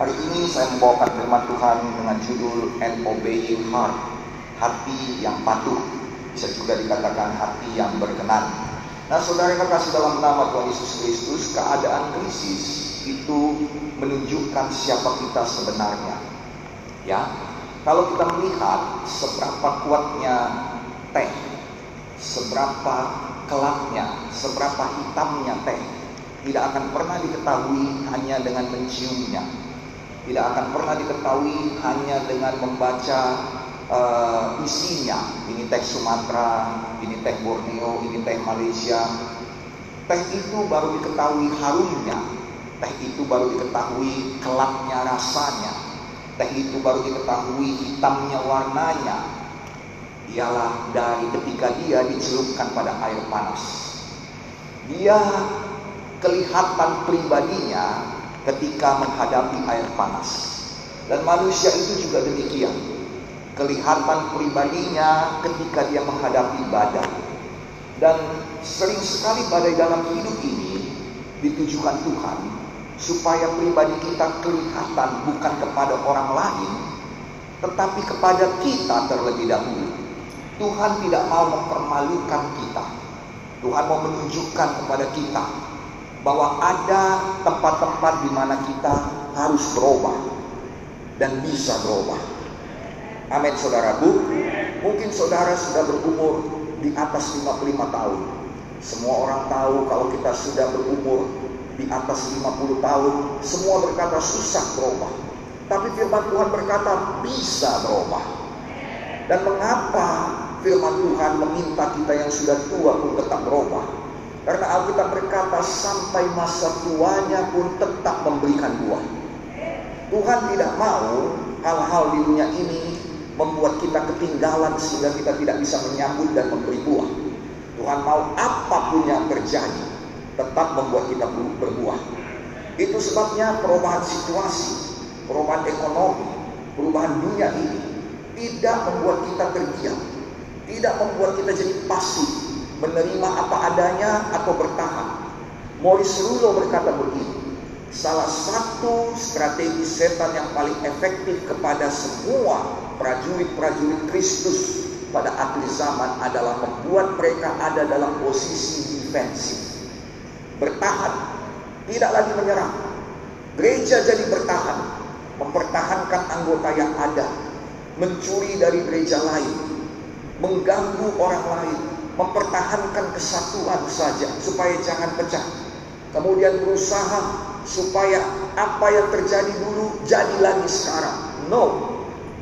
Hari ini saya membawakan firman Tuhan dengan judul An Obeying Heart, hati yang patuh. Bisa juga dikatakan hati yang berkenan. Nah, saudara kasih dalam nama Tuhan Yesus Kristus, keadaan krisis itu menunjukkan siapa kita sebenarnya. Ya, kalau kita melihat seberapa kuatnya teh, seberapa kelapnya, seberapa hitamnya teh, tidak akan pernah diketahui hanya dengan menciumnya. Tidak akan pernah diketahui hanya dengan membaca uh, isinya. Ini teh Sumatera, ini teh Borneo, ini teh Malaysia. Teh itu baru diketahui harumnya. Teh itu baru diketahui kelapnya rasanya. Teh itu baru diketahui hitamnya warnanya. Ialah dari ketika dia dicelupkan pada air panas. Dia kelihatan pribadinya ketika menghadapi air panas. Dan manusia itu juga demikian. Kelihatan pribadinya ketika dia menghadapi badai. Dan sering sekali badai dalam hidup ini ditujukan Tuhan supaya pribadi kita kelihatan bukan kepada orang lain tetapi kepada kita terlebih dahulu. Tuhan tidak mau mempermalukan kita. Tuhan mau menunjukkan kepada kita bahwa ada tempat-tempat di mana kita harus berubah dan bisa berubah. Amin saudaraku. Mungkin saudara sudah berumur di atas 55 tahun. Semua orang tahu kalau kita sudah berumur di atas 50 tahun, semua berkata susah berubah. Tapi firman Tuhan berkata bisa berubah. Dan mengapa firman Tuhan meminta kita yang sudah tua pun tetap berubah? Karena Alkitab berkata sampai masa tuanya pun tetap memberikan buah. Tuhan tidak mau hal-hal di dunia ini membuat kita ketinggalan sehingga kita tidak bisa menyambut dan memberi buah. Tuhan mau apa pun yang terjadi tetap membuat kita berbuah. Itu sebabnya perubahan situasi, perubahan ekonomi, perubahan dunia ini tidak membuat kita terdiam, tidak membuat kita jadi pasif, menerima apa adanya atau bertahan. Morris Rulo berkata begini, salah satu strategi setan yang paling efektif kepada semua prajurit-prajurit Kristus pada akhir zaman adalah membuat mereka ada dalam posisi defensif. Bertahan, tidak lagi menyerang. Gereja jadi bertahan, mempertahankan anggota yang ada, mencuri dari gereja lain, mengganggu orang lain, mempertahankan kesatuan saja supaya jangan pecah. Kemudian berusaha supaya apa yang terjadi dulu jadi lagi sekarang. No,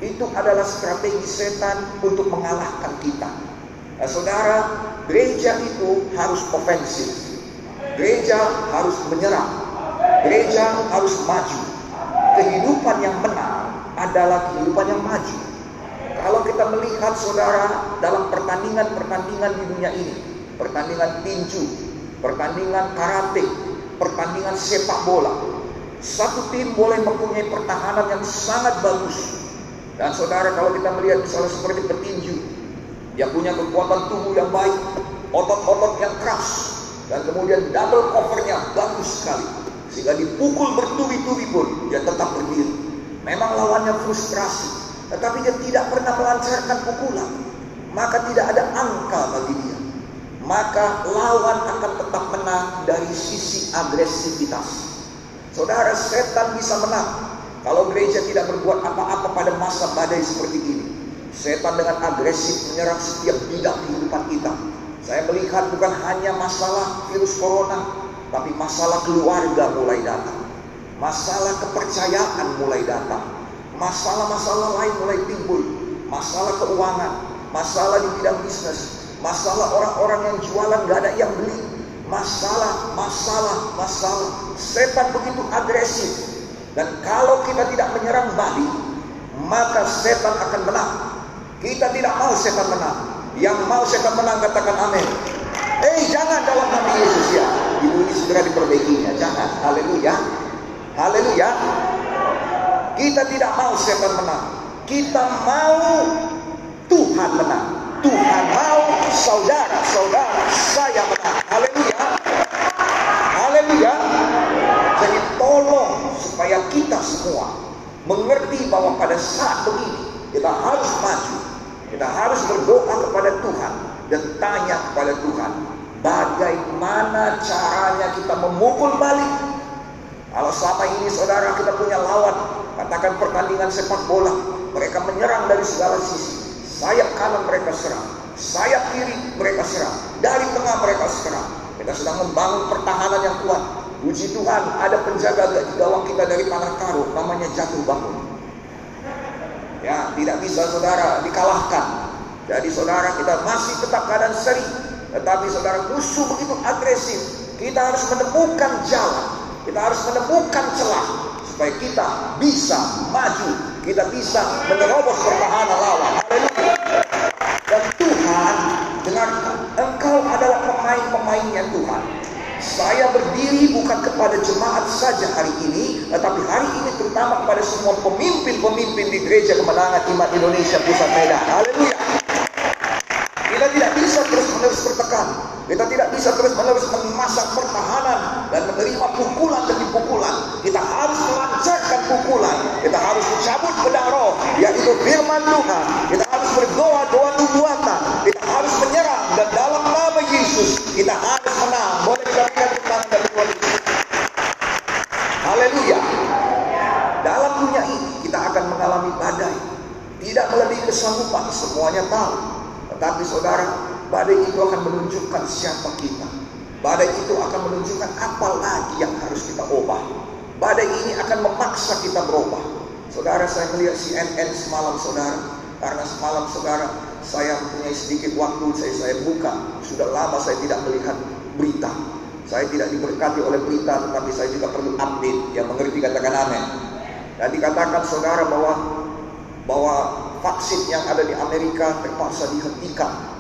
itu adalah strategi setan untuk mengalahkan kita. Nah, saudara, gereja itu harus ofensif. Gereja harus menyerang. Gereja harus maju. Kehidupan yang menang adalah kehidupan yang maju. Kalau kita melihat saudara dalam pertandingan-pertandingan di dunia ini, pertandingan tinju, pertandingan karate, pertandingan sepak bola, satu tim boleh mempunyai pertahanan yang sangat bagus. Dan saudara kalau kita melihat misalnya seperti petinju, dia punya kekuatan tubuh yang baik, otot-otot yang keras, dan kemudian double covernya bagus sekali. Sehingga dipukul bertubi-tubi pun dia tetap berdiri. Memang lawannya frustrasi, tetapi dia tidak pernah melancarkan pukulan, maka tidak ada angka bagi dia. Maka lawan akan tetap menang dari sisi agresivitas. Saudara, setan bisa menang kalau gereja tidak berbuat apa-apa pada masa badai seperti ini. Setan dengan agresif menyerang setiap bidang kehidupan kita. Saya melihat bukan hanya masalah virus corona, tapi masalah keluarga mulai datang. Masalah kepercayaan mulai datang Masalah-masalah lain mulai timbul. Masalah keuangan, masalah di bidang bisnis, masalah orang-orang yang jualan gak ada yang beli. Masalah, masalah, masalah. Setan begitu agresif. Dan kalau kita tidak menyerang balik, maka setan akan menang. Kita tidak mau setan menang. Yang mau setan menang katakan amin. Eh jangan dalam nama Yesus ya. Ibu ini segera diperbaikinya. Jangan. Haleluya. Haleluya. Kita tidak mau setan menang. Kita mau Tuhan menang. Tuhan mau saudara-saudara saya menang. Haleluya. Haleluya. Jadi tolong supaya kita semua mengerti bahwa pada saat begini kita harus maju. Kita harus berdoa kepada Tuhan dan tanya kepada Tuhan, bagaimana caranya kita memukul balik. Kalau selama ini saudara kita punya lawan, katakan pertandingan sepak bola, mereka menyerang dari segala sisi. Sayap kanan mereka serang, sayap kiri mereka serang, dari tengah mereka serang. Kita sedang membangun pertahanan yang kuat. Puji Tuhan, ada penjaga di gawang kita dari Panakaro, namanya Jatuh Bangun. Ya, tidak bisa saudara dikalahkan. Jadi saudara kita masih tetap keadaan seri. Tetapi saudara musuh begitu agresif. Kita harus menemukan jalan. Kita harus menemukan celah. Supaya kita bisa maju. Kita bisa menerobos pertahanan lawan. Dan Tuhan, dengarkan. Engkau adalah pemain-pemainnya Tuhan. Saya berdiri bukan kepada jemaat saja hari ini, tetapi hari ini terutama kepada semua pemimpin-pemimpin di gereja kemenangan iman Indonesia Pusat Medan. Haleluya. Kita tidak bisa terus-menerus memasang pertahanan dan menerima pukulan demi pukulan. Kita harus melancarkan pukulan. Kita harus mencabut pedang roh, yaitu firman Tuhan. Kita harus berdoa doa nubuatan. Kita harus menyerang dan dalam nama Yesus kita harus menang. Boleh kita lihat tangan dan Tuhan Haleluya. Dalam dunia ini kita akan mengalami badai. Tidak melebihi kesanggupan, semuanya tahu. Tetapi saudara, badai itu akan menunjukkan siapa kita. Badai itu akan menunjukkan apa lagi yang harus kita ubah. Badai ini akan memaksa kita berubah. Saudara, saya melihat CNN semalam saudara. Karena semalam saudara, saya punya sedikit waktu, saya, saya buka. Sudah lama saya tidak melihat berita. Saya tidak diberkati oleh berita, tetapi saya juga perlu update. Yang mengerti katakan amin. Dan dikatakan saudara bahwa bahwa vaksin yang ada di Amerika terpaksa dihentikan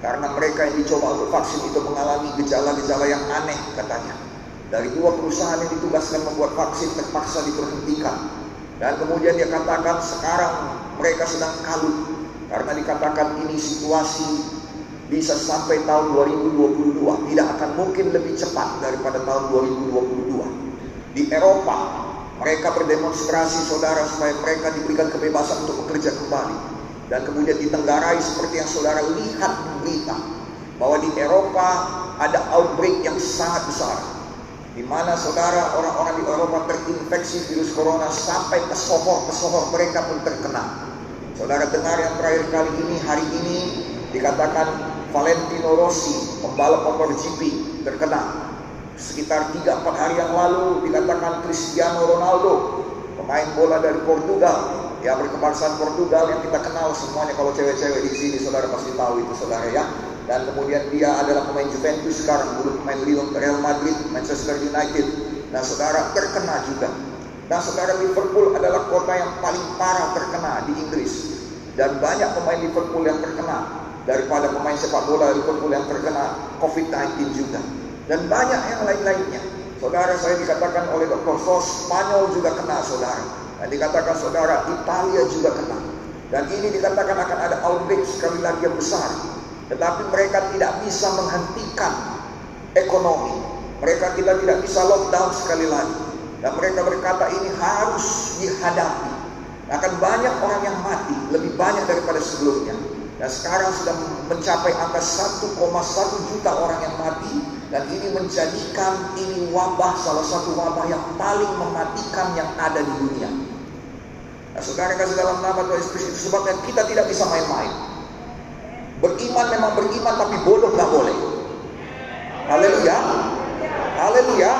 karena mereka yang dicoba untuk vaksin itu mengalami gejala-gejala yang aneh katanya. Dari dua perusahaan yang ditugaskan membuat vaksin terpaksa diberhentikan. Dan kemudian dia katakan sekarang mereka sedang kalut karena dikatakan ini situasi bisa sampai tahun 2022 tidak akan mungkin lebih cepat daripada tahun 2022 di Eropa mereka berdemonstrasi saudara supaya mereka diberikan kebebasan untuk bekerja kembali. Dan kemudian ditenggarai seperti yang saudara lihat di berita. Bahwa di Eropa ada outbreak yang sangat besar. Di mana saudara orang-orang di Eropa terinfeksi virus corona sampai ke sohor-sohor mereka pun terkena. Saudara dengar yang terakhir kali ini, hari ini dikatakan Valentino Rossi, pembalap motor GP, terkena sekitar 3-4 hari yang lalu dikatakan Cristiano Ronaldo pemain bola dari Portugal ya berkebangsaan Portugal yang kita kenal semuanya kalau cewek-cewek di sini saudara pasti tahu itu saudara ya dan kemudian dia adalah pemain Juventus sekarang dulu pemain Lyon Real Madrid Manchester United nah saudara terkena juga nah saudara Liverpool adalah kota yang paling parah terkena di Inggris dan banyak pemain Liverpool yang terkena daripada pemain sepak bola Liverpool yang terkena COVID-19 juga dan banyak yang lain-lainnya. Saudara saya dikatakan oleh Dr. Sos, Spanyol juga kena saudara. Dan dikatakan saudara, Italia juga kena. Dan ini dikatakan akan ada outbreak sekali lagi yang besar. Tetapi mereka tidak bisa menghentikan ekonomi. Mereka kita tidak bisa lockdown sekali lagi. Dan mereka berkata ini harus dihadapi. Akan banyak orang yang mati, lebih banyak daripada sebelumnya. Dan sekarang sudah mencapai angka 1,1 juta orang yang mati dan ini menjadikan ini wabah salah satu wabah yang paling mematikan yang ada di dunia. Nah, saudara kasih dalam nama Tuhan Yesus Kristus sebabnya kita tidak bisa main-main. Beriman memang beriman tapi bodoh nggak boleh. Haleluya. Haleluya.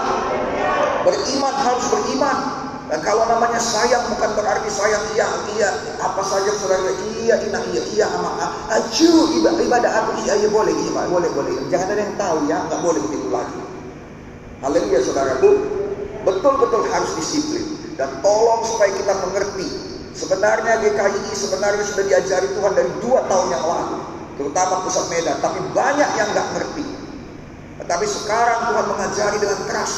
Beriman harus beriman. Dan kalau namanya sayang bukan berarti sayang iya iya apa saja saudara iya ina iya iya ama acu ibadah aku iya iya boleh iya boleh boleh jangan ada yang tahu ya nggak boleh begitu lagi. Haleluya saudaraku betul-betul harus disiplin dan tolong supaya kita mengerti sebenarnya GKI sebenarnya sudah diajari Tuhan dari dua tahun yang lalu terutama pusat Medan tapi banyak yang nggak ngerti. Tetapi sekarang Tuhan mengajari dengan keras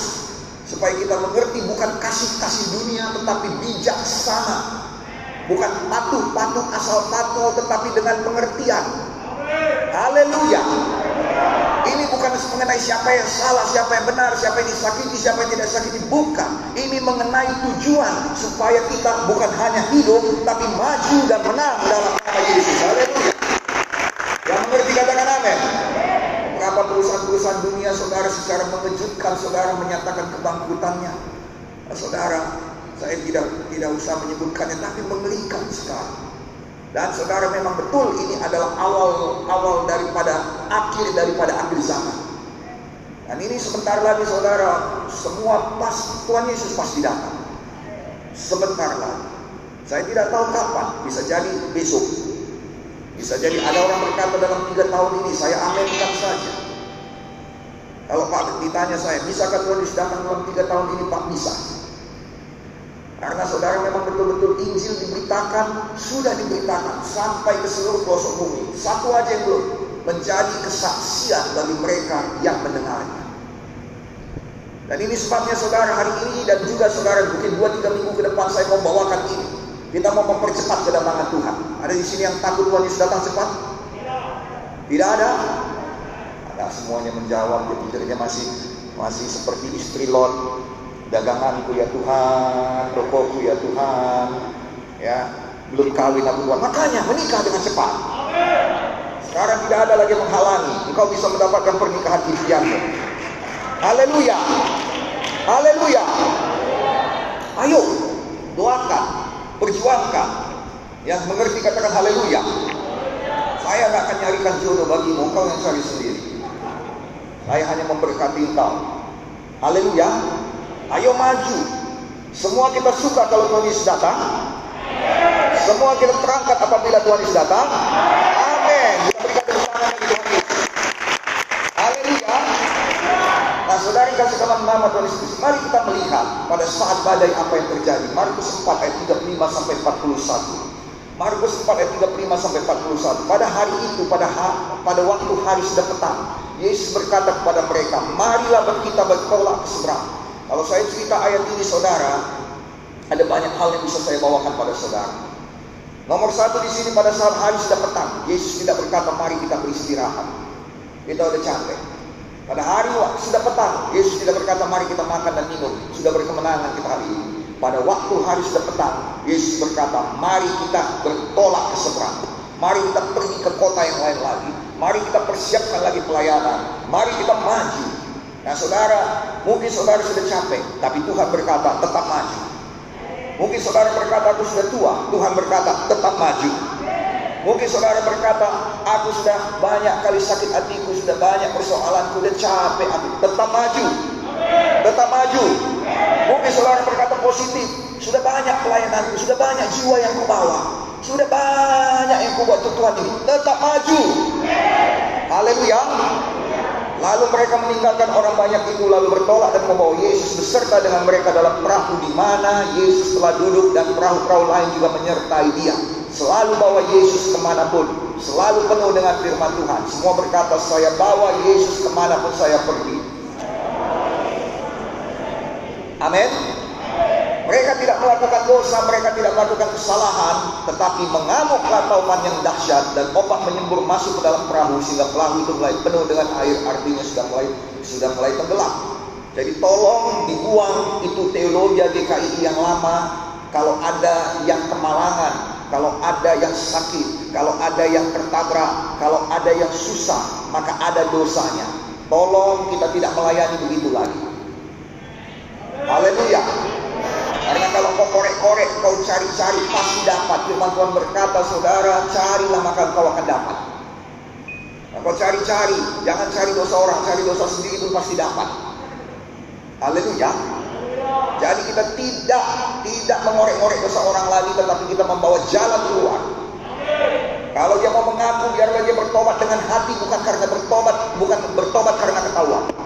supaya kita mengerti bukan kasih-kasih dunia tetapi bijaksana. Bukan patuh-patuh asal patuh tetapi dengan pengertian. Haleluya. Ini bukan mengenai siapa yang salah, siapa yang benar, siapa yang disakiti, siapa yang tidak sakiti. Bukan. Ini mengenai tujuan supaya kita bukan hanya hidup, tapi maju dan menang dalam nama Yesus. Haleluya. Yang mengerti katakan amin. Berapa perusahaan-perusahaan dunia saudara secara mengejutkan saudara menyatakan kebangkrutannya. Nah, saudara, saya tidak tidak usah menyebutkannya, tapi mengerikan sekali. Dan saudara memang betul ini adalah awal awal daripada akhir daripada akhir zaman. Dan ini sebentar lagi saudara, semua pas Tuhan Yesus pasti datang. Sebentar lagi. Saya tidak tahu kapan, bisa jadi besok. Bisa jadi ada orang berkata dalam tiga tahun ini, saya aminkan saja. Kalau Pak ditanya saya, bisakah Tuhan Yesus datang dalam tiga tahun ini? Pak bisa. Karena saudara memang betul-betul Injil diberitakan, sudah diberitakan sampai ke seluruh pelosok bumi. Satu aja yang belum menjadi kesaksian bagi mereka yang mendengarnya. Dan ini sebabnya saudara hari ini dan juga saudara mungkin dua tiga minggu ke depan saya mau bawakan ini. Kita mau mempercepat kedatangan Tuhan. Ada di sini yang takut Tuhan Yesus datang cepat? Tidak ada. Ada semuanya menjawab. Pikirnya masih masih seperti istri Lot daganganku ya Tuhan, tokoku ya Tuhan, ya belum kawin aku Tuhan. Makanya menikah dengan cepat. Sekarang tidak ada lagi menghalangi. Engkau bisa mendapatkan pernikahan impianmu. Haleluya. Haleluya. Ayo, doakan, perjuangkan. Yang mengerti katakan haleluya. Saya nggak akan nyarikan jodoh bagimu, engkau yang cari sendiri. Saya hanya memberkati engkau. Haleluya. Ayo maju. Semua kita suka kalau Tuhan Yesus datang. Semua kita terangkat apabila Tuhan Yesus datang. Amin. Haleluya. Nah, saudara yang kasih kawan nama Tuhan Yesus. Mari kita melihat pada saat badai apa yang terjadi. Markus 4 ayat 35 sampai 41. Markus 4 ayat 35 sampai 41. Pada hari itu, pada ha, pada waktu hari sudah petang, Yesus berkata kepada mereka, "Marilah kita bertolak ke seberang." Kalau saya cerita ayat ini saudara, ada banyak hal yang bisa saya bawakan pada saudara. Nomor satu di sini pada saat hari sudah petang, Yesus tidak berkata mari kita beristirahat. Kita udah capek. Pada hari sudah petang, Yesus tidak berkata mari kita makan dan minum. Sudah berkemenangan kita hari ini. Pada waktu hari sudah petang, Yesus berkata mari kita bertolak ke seberang. Mari kita pergi ke kota yang lain lagi. Mari kita persiapkan lagi pelayanan. Mari kita maju Nah saudara, mungkin saudara sudah capek, tapi Tuhan berkata tetap maju. Mungkin saudara berkata aku sudah tua, Tuhan berkata tetap maju. Mungkin saudara berkata aku sudah banyak kali sakit hatiku, sudah banyak persoalan, sudah capek aku, tetap maju. Tetap maju. Mungkin saudara berkata positif, sudah banyak pelayananku, sudah banyak jiwa yang kubawa, sudah banyak yang kubuat untuk Tuhan ini, tetap maju. Haleluya. Lalu mereka meninggalkan orang banyak itu lalu bertolak dan membawa Yesus beserta dengan mereka dalam perahu di mana Yesus telah duduk dan perahu-perahu lain juga menyertai dia. Selalu bawa Yesus ke mana pun, selalu penuh dengan firman Tuhan. Semua berkata, saya bawa Yesus ke mana pun saya pergi. Amin. Mereka tidak melakukan dosa, mereka tidak melakukan kesalahan, tetapi mengamuklah tauman yang dahsyat dan opak menyembur masuk ke dalam perahu sehingga perahu itu mulai penuh dengan air, artinya sudah mulai sudah mulai tenggelam. Jadi tolong dibuang itu teologi GKI yang lama. Kalau ada yang kemalangan, kalau ada yang sakit, kalau ada yang tertabrak, kalau ada yang susah, maka ada dosanya. Tolong kita tidak melayani begitu lagi. Haleluya. Karena kalau kau korek-korek, kau cari-cari, pasti dapat. Firman Tuhan berkata, saudara, carilah maka kau akan dapat. Nah, kau cari-cari, jangan cari dosa orang, cari dosa sendiri pun pasti dapat. Haleluya. Jadi kita tidak tidak mengorek-ngorek dosa orang lagi, tetapi kita membawa jalan keluar. Kalau dia mau mengaku, biarlah dia bertobat dengan hati, bukan karena bertobat, bukan bertobat karena ketahuan.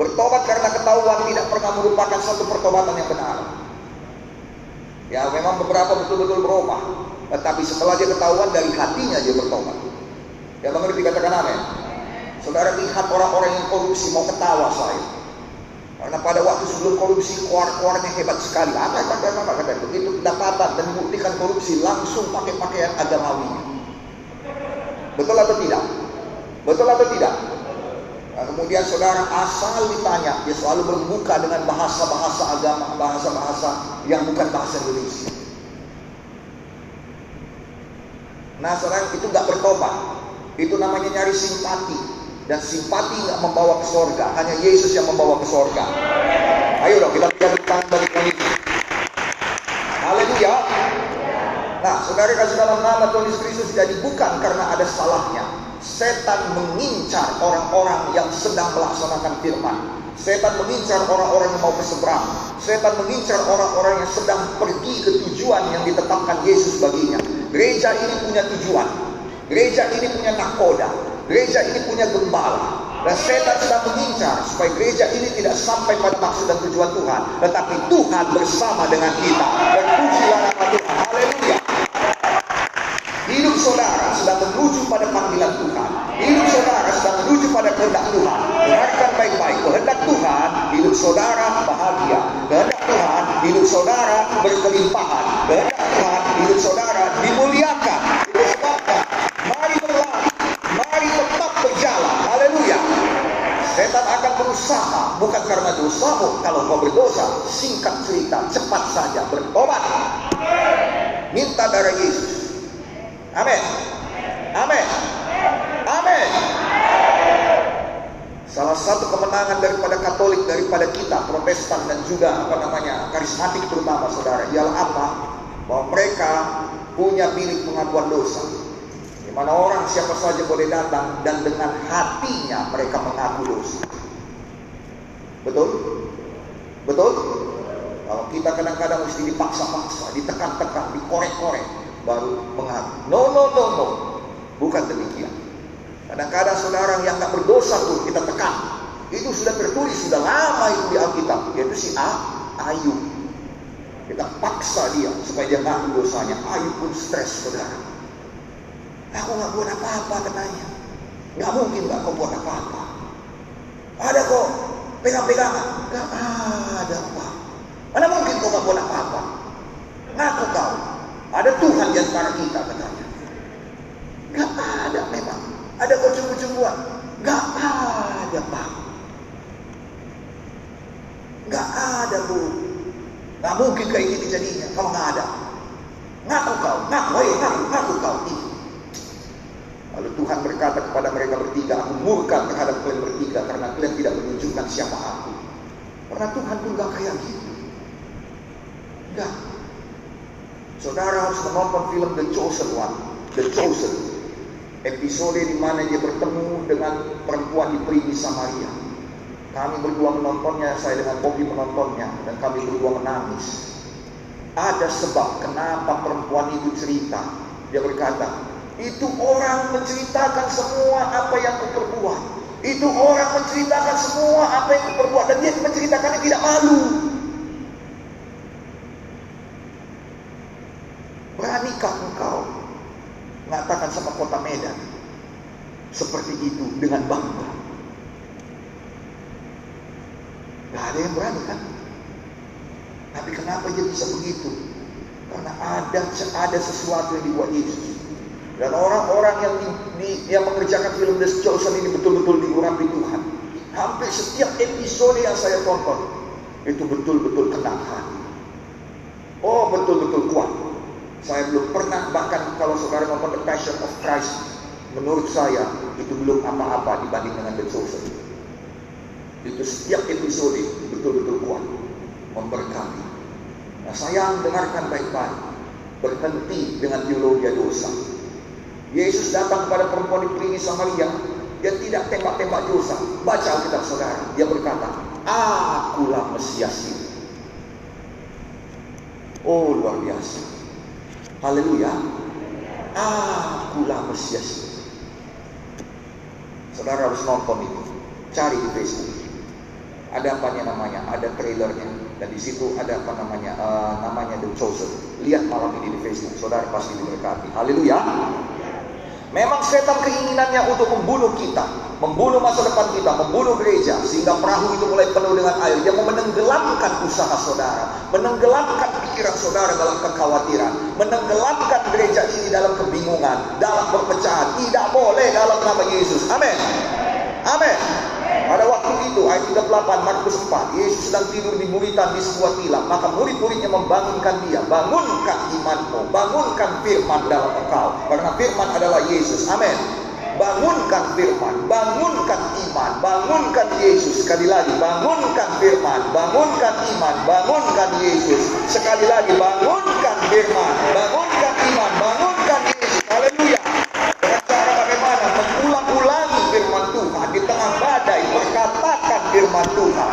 Bertobat karena ketahuan tidak pernah merupakan satu pertobatan yang benar. Ya memang beberapa betul-betul berubah. Tetapi setelah dia ketahuan dari hatinya dia bertobat. Ya mengerti katakan amin. Saudara lihat orang-orang yang korupsi mau ketawa saya. Karena pada waktu sebelum korupsi keluar-keluarnya hebat sekali. Apa kata apa kata begitu kedapatan dan membuktikan korupsi langsung pakai pakaian agamawi. Betul atau tidak? Betul atau tidak? Kemudian saudara asal ditanya, dia selalu berbuka dengan bahasa-bahasa agama, bahasa-bahasa yang bukan bahasa Indonesia. Nah saudara itu nggak bertobat. Itu namanya nyari simpati. Dan simpati nggak membawa ke sorga. Hanya Yesus yang membawa ke sorga. Ayo dong kita berikan tangan bagi kami. Haleluya. Nah, saudara kasih dalam nama Tuhan Yesus Kristus jadi bukan karena ada salahnya. Setan mengincar orang-orang yang sedang melaksanakan firman. Setan mengincar orang-orang yang mau ke seberang. Setan mengincar orang-orang yang sedang pergi ke tujuan yang ditetapkan Yesus baginya. Gereja ini punya tujuan. Gereja ini punya nakoda. Gereja ini punya gembala. Dan setan sedang mengincar supaya gereja ini tidak sampai pada maksud dan tujuan Tuhan. Tetapi Tuhan bersama dengan kita. Dan pujilah nama Tuhan. Haleluya. Hidup saudara sedang menuju pada panggilan Tuhan. Hidup saudara sedang menuju pada kehendak Tuhan. Dengarkan baik-baik. Kehendak Tuhan, hidup saudara bahagia. Kehendak Tuhan, hidup saudara berkelimpahan. Kehendak Tuhan, hidup saudara dimuliakan. Sebabnya, mari berlari. Mari tetap berjalan. Haleluya. Setan akan berusaha bukan karena dosamu. Kalau kau berdosa, singkat cerita, cepat saja bertobat. Minta darah Yesus. Amin. Amin. Amin. Salah satu kemenangan daripada Katolik, daripada kita, Protestan dan juga apa namanya karismatik terutama saudara, ialah apa? Bahwa mereka punya bilik pengakuan dosa. Di mana orang siapa saja boleh datang dan dengan hatinya mereka mengaku dosa. Betul? Betul? Kalau kita kadang-kadang mesti dipaksa-paksa, ditekan-tekan, dikorek-korek, baru mengaku. No, no, no, no. Bukan demikian. Kadang-kadang saudara yang nggak berdosa pun kita tekan. Itu sudah tertulis, sudah lama itu di Alkitab. Yaitu si A, Ayub. Kita paksa dia supaya dia ngaku dosanya. Ayub pun stres saudara. Aku nggak buat apa-apa katanya. Nggak mungkin nggak kau buat apa-apa. Ada kok pegang-pegangan. Nggak ada apa. Mana mungkin kau nggak buat apa-apa. Ngaku kau. Ada Tuhan di antara kita katanya. Nggak ada memang. Ada cumbu-cumbuan. Nggak ada pak. Nggak ada bu. Nggak mungkin kayak gini jadinya kalau nggak ada. Ngaku kau, ngaku, ayo ngaku, ngaku kau. Ini. Lalu Tuhan berkata kepada mereka bertiga, aku murka terhadap kalian bertiga karena kalian tidak menunjukkan siapa aku. Karena Tuhan pun gak kayak gitu. Enggak. Saudara harus menonton film The Chosen One, The Chosen. Episode di mana dia bertemu dengan perempuan di Primi Samaria. Kami berdua menontonnya, saya dengan Bobby menontonnya, dan kami berdua menangis. Ada sebab kenapa perempuan itu cerita. Dia berkata, itu orang menceritakan semua apa yang kuperbuat. Itu orang menceritakan semua apa yang kuperbuat. Dan dia menceritakannya tidak malu. Beranikah engkau mengatakan sama kota Medan seperti itu dengan bangga? Gak ada yang berani kan? Tapi kenapa dia bisa begitu? Karena ada ada sesuatu yang dibuat Yesus. Dan orang-orang yang di, di, yang mengerjakan film The Chosen ini betul-betul diurapi Tuhan. Hampir setiap episode yang saya tonton itu betul-betul kena hati. Oh betul-betul kuat. Saya belum pernah bahkan kalau saudara nonton The Passion of Christ, menurut saya itu belum apa-apa dibanding dengan The Chosen. Itu setiap episode betul-betul kuat, memberkati. Nah sayang dengarkan baik-baik, berhenti dengan teologi dosa. Yesus datang kepada perempuan di Pringi Samaria. Dia tidak tembak-tembak dosa. Baca Alkitab saudara. Dia berkata, Akulah Mesias itu. Oh luar biasa. Haleluya. Akulah Mesias. Saudara harus nonton itu. Cari di Facebook. Ada apa namanya? Ada trailernya. Dan di situ ada apa namanya? Uh, namanya The Chosen. Lihat malam ini di Facebook. Saudara pasti diberkati. Haleluya. Memang setan keinginannya untuk membunuh kita, membunuh masa depan kita, membunuh gereja, sehingga perahu itu mulai penuh dengan air. Dia mau menenggelamkan usaha saudara, menenggelamkan pikiran saudara dalam kekhawatiran, menenggelamkan gereja ini dalam kebingungan, dalam perpecahan. Tidak boleh dalam nama Yesus. Amin. Amin. Pada waktu itu ayat 38 Markus 4 Yesus sedang tidur di buritan di sebuah tilam. Maka murid-muridnya membangunkan dia. Bangunkan imanmu Bangunkan firman dalam engkau. Karena firman adalah Yesus. Amin. Bangunkan firman, bangunkan iman, bangunkan Yesus. Sekali lagi, bangunkan firman, bangunkan iman, bangunkan Yesus. Sekali lagi, bangunkan firman, bangunkan iman, firman Tuhan.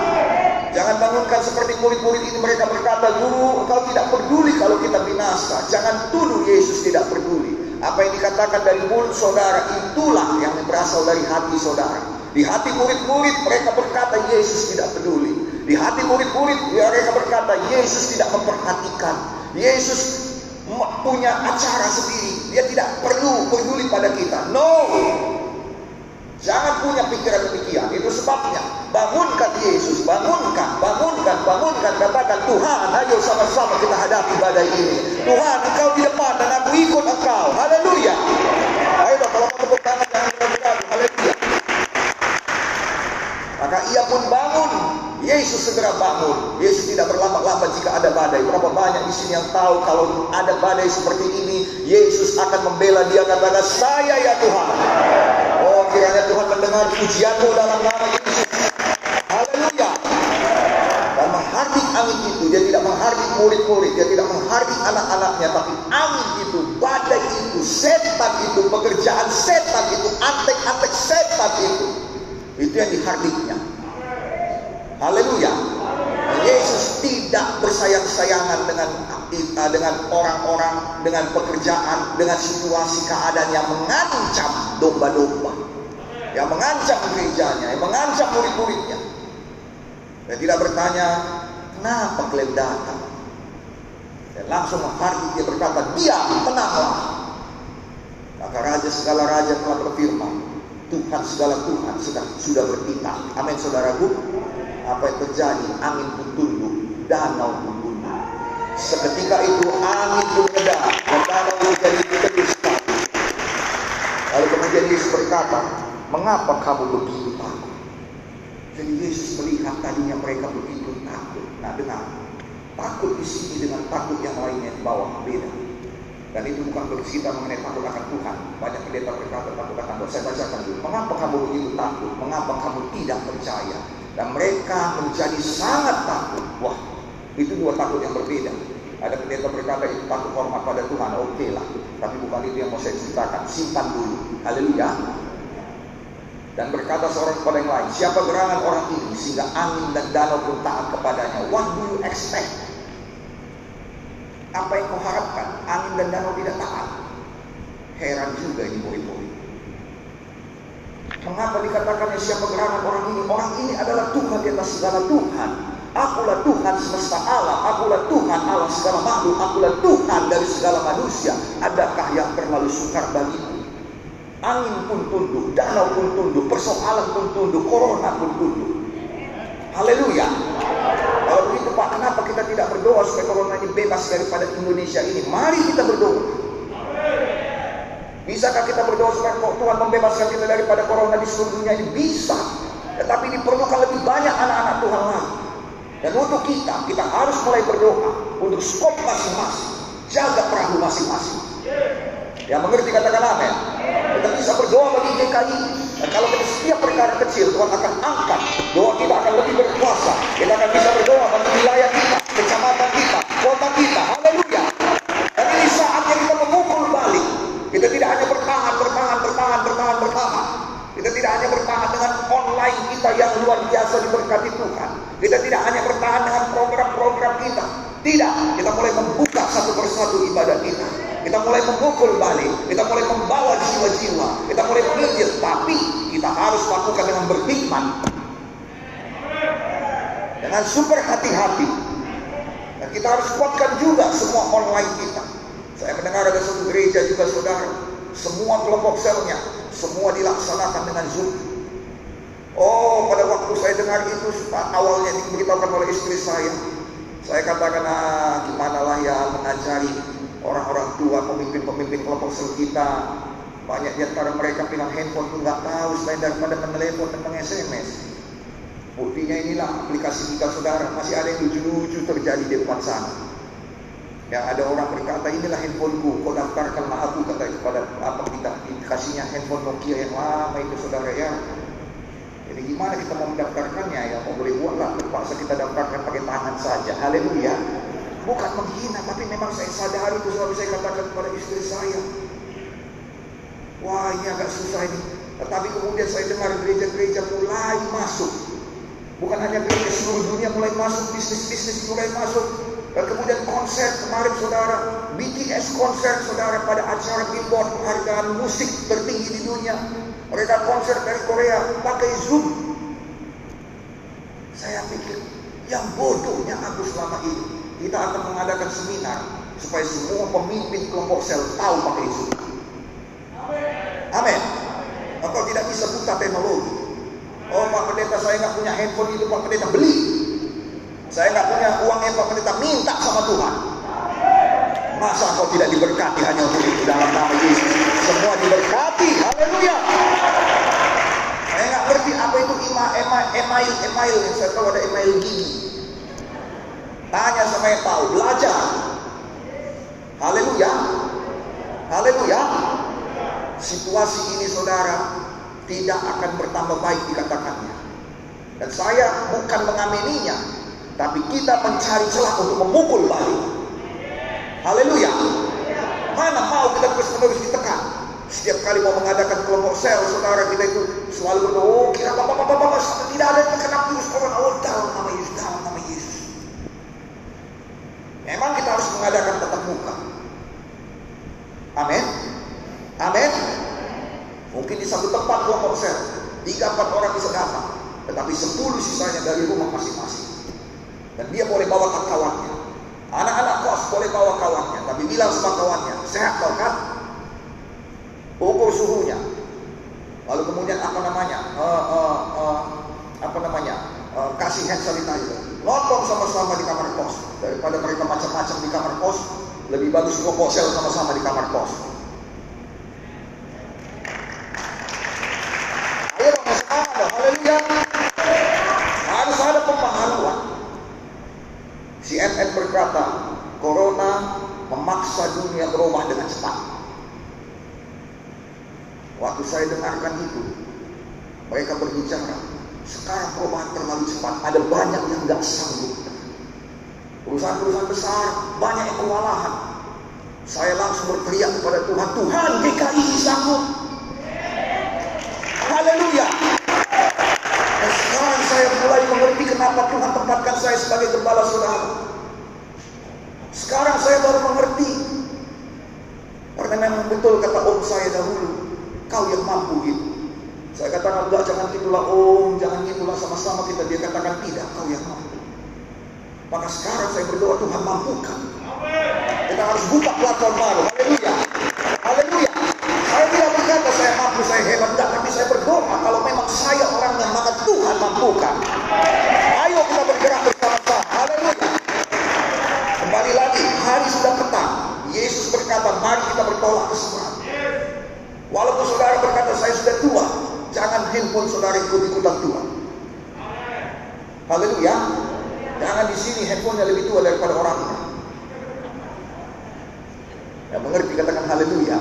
Jangan bangunkan seperti murid-murid ini mereka berkata, Guru, engkau tidak peduli kalau kita binasa. Jangan tuduh Yesus tidak peduli. Apa yang dikatakan dari mulut saudara itulah yang berasal dari hati saudara. Di hati murid-murid mereka berkata Yesus tidak peduli. Di hati murid-murid mereka berkata Yesus tidak memperhatikan. Yesus punya acara sendiri. Dia tidak perlu peduli pada kita. No. Jangan punya pikiran demikian. Itu sebabnya bangunkan Yesus, bangunkan, bangunkan, bangunkan. Katakan Tuhan, ayo sama-sama kita hadapi badai ini. Tuhan, Engkau di depan dan aku ikut Engkau. Haleluya. Ayo dong, kalau tepuk tangan jangan ragu-ragu. Haleluya. Maka ia pun bangun. Yesus segera bangun. Yesus tidak berlama-lama jika ada badai. Berapa banyak di sini yang tahu kalau ada badai seperti ini, Yesus akan membela dia katakan, "Saya ya Tuhan." Kiranya Tuhan mendengar pujianmu dalam nama Yesus. Haleluya. Dan menghardik angin itu, dia tidak menghardik murid-murid, dia tidak menghardik anak-anaknya, tapi angin itu, badai itu, setan itu, pekerjaan setan itu, antek-antek setan itu. Itu yang dihardiknya. Haleluya. Yesus tidak bersayang-sayangan dengan uh, dengan orang-orang, dengan pekerjaan, dengan situasi keadaan yang mengancam domba-domba. Yang mengancam gerejanya, yang mengancam murid-muridnya. Dan tidak bertanya, kenapa kalian datang? Dan langsung menghardik dia berkata, diam, tenanglah. Maka raja segala raja telah berfirman, Tuhan segala Tuhan sudah sudah bertitah. Amin saudaraku. Apa yang terjadi? Angin pun tunduk, danau pun tunduk. Seketika itu angin pun reda dan danau menjadi terus Lalu kemudian Yesus berkata, mengapa kamu begitu takut? Jadi Yesus melihat tadinya mereka begitu takut. Nah dengar, takut di sini dengan takut yang lainnya di bawah beda. Dan itu bukan bercerita mengenai takut akan Tuhan. Banyak pendeta berkata takut akan Tuhan. Saya bacakan dulu. Mengapa kamu begitu takut? Mengapa kamu tidak percaya? Dan mereka menjadi sangat takut. Wah, itu dua takut yang berbeda. Ada pendeta berkata itu takut hormat pada Tuhan, oke lah. Tapi bukan itu yang mau saya ceritakan. Simpan dulu. Haleluya. Dan berkata seorang kepada yang lain, siapa gerangan orang ini sehingga angin dan danau pun taat kepadanya? What do you expect? Apa yang kau harapkan? Angin dan danau tidak taat. Heran juga ini murid-murid. Mengapa dikatakan siapa gerangan orang ini? Orang ini adalah Tuhan di atas segala Tuhan. Akulah Tuhan semesta alam, akulah Tuhan Allah segala makhluk, akulah Tuhan dari segala manusia. Adakah yang terlalu sukar bagimu? Angin pun tunduk, danau pun tunduk, persoalan pun tunduk, corona pun tunduk. Haleluya. Kalau begitu Pak, kenapa kita tidak berdoa supaya corona ini bebas daripada Indonesia ini? Mari kita berdoa. Bisakah kita berdoa supaya Tuhan membebaskan kita daripada corona di seluruh dunia ini? Bisa. Tetapi diperlukan lebih banyak anak-anak Tuhan lagi. Dan untuk kita, kita harus mulai berdoa untuk skop masing-masing. Jaga perahu masing-masing. Yang mengerti katakan amin. Kita bisa berdoa bagi DKI. Dan kalau kita setiap perkara kecil, Tuhan akan angkat. Doa kita akan lebih berkuasa. Kita akan bisa berdoa bagi wilayah kita, kecamatan kita, kota kita. Haleluya. Dan ini saatnya kita memukul balik. Kita tidak hanya bertahan, bertahan, bertahan, bertahan, bertahan. Kita tidak hanya bertahan dengan online kita yang luar biasa diberkati Tuhan. Kita tidak hanya bertahan dengan program-program kita. Tidak, kita mulai membuka satu persatu ibadah kita. Kita mulai memukul balik, kita mulai membawa jiwa-jiwa, kita mulai menginjil, tapi kita harus lakukan dengan berhikmat. Dengan super hati-hati. Dan kita harus kuatkan juga semua online kita. Saya mendengar ada satu gereja juga saudara, semua kelompok selnya, semua dilaksanakan dengan Zoom. Oh, pada waktu saya dengar itu awalnya diberitahukan oleh istri saya. Saya katakan, ah, gimana lah ya mengajari orang-orang tua, pemimpin-pemimpin kelompok sel kita. Banyak di antara mereka bilang handphone itu nggak tahu selain daripada menelepon dan meng-SMS. Buktinya inilah aplikasi kita saudara, masih ada yang lucu-lucu terjadi di depan sana. Yang ada orang berkata, inilah handphoneku, kau daftarkanlah aku, kata kepada apa kita kasihnya handphone Nokia yang lama itu saudara ya. Jadi gimana kita mau mendaftarkannya ya, mau boleh buatlah, terpaksa kita daftarkan pakai tangan saja. Haleluya. Bukan menghina, tapi memang saya sadari itu selalu saya katakan kepada istri saya. Wah ini agak susah ini. Tetapi kemudian saya dengar gereja-gereja mulai masuk. Bukan hanya gereja seluruh dunia mulai masuk, bisnis-bisnis mulai masuk. Dan kemudian konser kemarin saudara, BTS konser saudara pada acara Billboard penghargaan musik tertinggi di dunia. Mereka konser dari Korea pakai Zoom. Saya pikir, yang bodohnya aku selama ini. Kita akan mengadakan seminar supaya semua pemimpin kelompok sel tahu pakai Zoom. Amin. Engkau tidak bisa buta teknologi. Oh Pak Pendeta saya nggak punya handphone itu Pak Pendeta beli. Saya nggak punya uangnya Pak Pendeta minta sama Tuhan. Masa kau tidak diberkati hanya untuk itu dalam nama Yesus. Semua diberkati. Haleluya. Saya nggak ngerti apa itu ima, ema, email, email. Saya tahu ada email gigi. Tanya sama yang tahu. Belajar. Haleluya. Haleluya. Situasi ini saudara tidak akan bertambah baik dikatakannya. Dan saya bukan mengamininya, tapi kita mencari celah untuk memukul balik. Haleluya. Mana mau kita terus menerus ditekan. Setiap kali mau mengadakan kelompok sel, saudara kita itu selalu berdoa, oh kira apa apa apa apa tidak ada yang terkena virus corona. Oh dalam nama Yesus. Memang kita harus mengadakan tetap muka. Amin. Amin. Mungkin di satu tempat kelompok sel, tiga empat orang bisa datang, tetapi sepuluh sisanya dari rumah masing-masing. Dan dia boleh bawa kawannya. Anak-anak kos boleh bawa kawannya, tapi bilang sama kawannya, sehat kau kan? Ukur suhunya. Lalu kemudian apa namanya? Uh, uh, uh, apa namanya? Uh, kasih hand sanitizer. Nonton sama-sama di kamar kos daripada mereka macam-macam di kamar kos. Lebih bagus kelompok sel sama-sama di kamar kos. Ayo dong, semangat dong. Haleluya. Harus ada pemahaman. CNN berkata, Corona memaksa dunia berubah dengan cepat. Waktu saya dengarkan itu, mereka berbicara, sekarang perubahan terlalu cepat, ada banyak yang nggak sanggup. Perusahaan-perusahaan besar, banyak yang kewalahan. Saya langsung berteriak kepada Tuhan, Tuhan GKI sanggup. Haleluya. Dan sekarang saya mulai mengerti kenapa Tuhan tempatkan saya sebagai gembala saudara. Sekarang saya baru mengerti. Karena memang betul kata om saya dahulu, kau yang mampu gitu. Saya katakan enggak, jangan gitulah om, jangan gitulah sama-sama kita. Dia katakan tidak, kau yang mampu. Maka sekarang saya berdoa Tuhan mampukan. Kita harus buka platform baru. Haleluya. Haleluya. Saya tidak berkata saya mampu, saya hebat, enggak. Tapi saya berdoa kalau memang saya orangnya, maka Tuhan mampukan. Ayo kita bergerak bersama-sama. Haleluya. Kembali lagi, hari sudah petang. Yesus berkata, mari kita bertolak ke seberang. Walaupun saudara berkata, saya sudah tua. Jangan handphone saudara ikut-ikutan tua. Haleluya. Jangan di sini handphonenya lebih tua daripada orangnya. Yang mengerti katakan haleluya.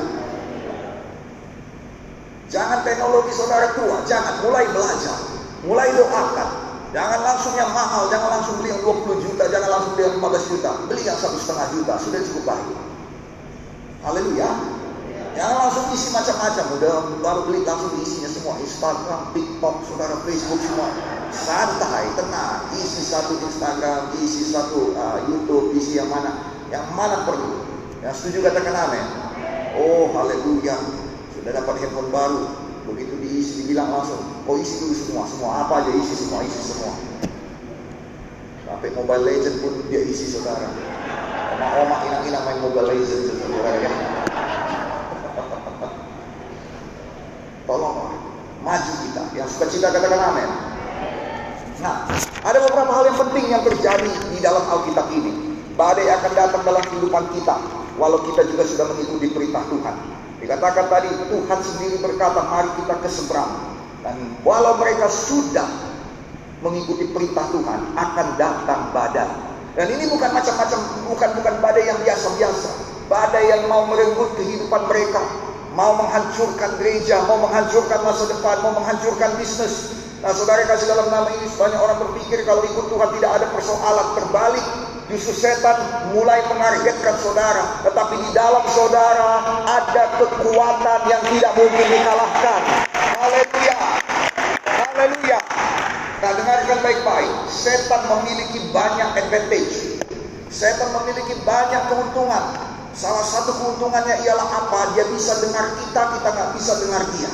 Jangan teknologi saudara tua, jangan mulai belajar, mulai doakan. Jangan langsung yang mahal, jangan langsung beli yang 20 juta, jangan langsung beli yang 15 juta. Beli yang satu setengah juta, sudah cukup baik. Haleluya. Jangan langsung isi macam-macam, udah baru beli langsung isinya semua. Instagram, TikTok, saudara Facebook semua. Santai, tenang. Isi satu Instagram, isi satu uh, YouTube, isi yang mana, yang mana perlu. Yang setuju katakan amin. Oh, haleluya. Sudah dapat handphone baru. Begitu diisi, dibilang langsung. Oh, isi dulu semua. Semua apa aja isi semua, isi semua. Sampai Mobile Legend pun dia isi saudara. Oma-oma inang-inang main Mobile Legend saudara ya. Tolong maju kita. Yang suka cita katakan amin. Nah, ada beberapa hal yang penting yang terjadi di dalam Alkitab ini. Badai akan datang dalam kehidupan kita, walau kita juga sudah mengikuti perintah Tuhan. Dikatakan tadi Tuhan sendiri berkata, mari kita ke seberang. Dan walau mereka sudah mengikuti perintah Tuhan akan datang badai. Dan ini bukan macam-macam, bukan bukan badai yang biasa-biasa. Badai yang mau merenggut kehidupan mereka, mau menghancurkan gereja, mau menghancurkan masa depan, mau menghancurkan bisnis. Nah, saudara kasih dalam nama ini banyak orang berpikir kalau ikut Tuhan tidak ada persoalan terbalik. Justru setan mulai menargetkan saudara, tetapi di dalam saudara ada kekuatan yang tidak mungkin dikalahkan. Haleluya. Haleluya. Nah, dengarkan baik-baik. Setan memiliki banyak advantage. Setan memiliki banyak keuntungan. Salah satu keuntungannya ialah apa? Dia bisa dengar kita, kita nggak bisa dengar dia.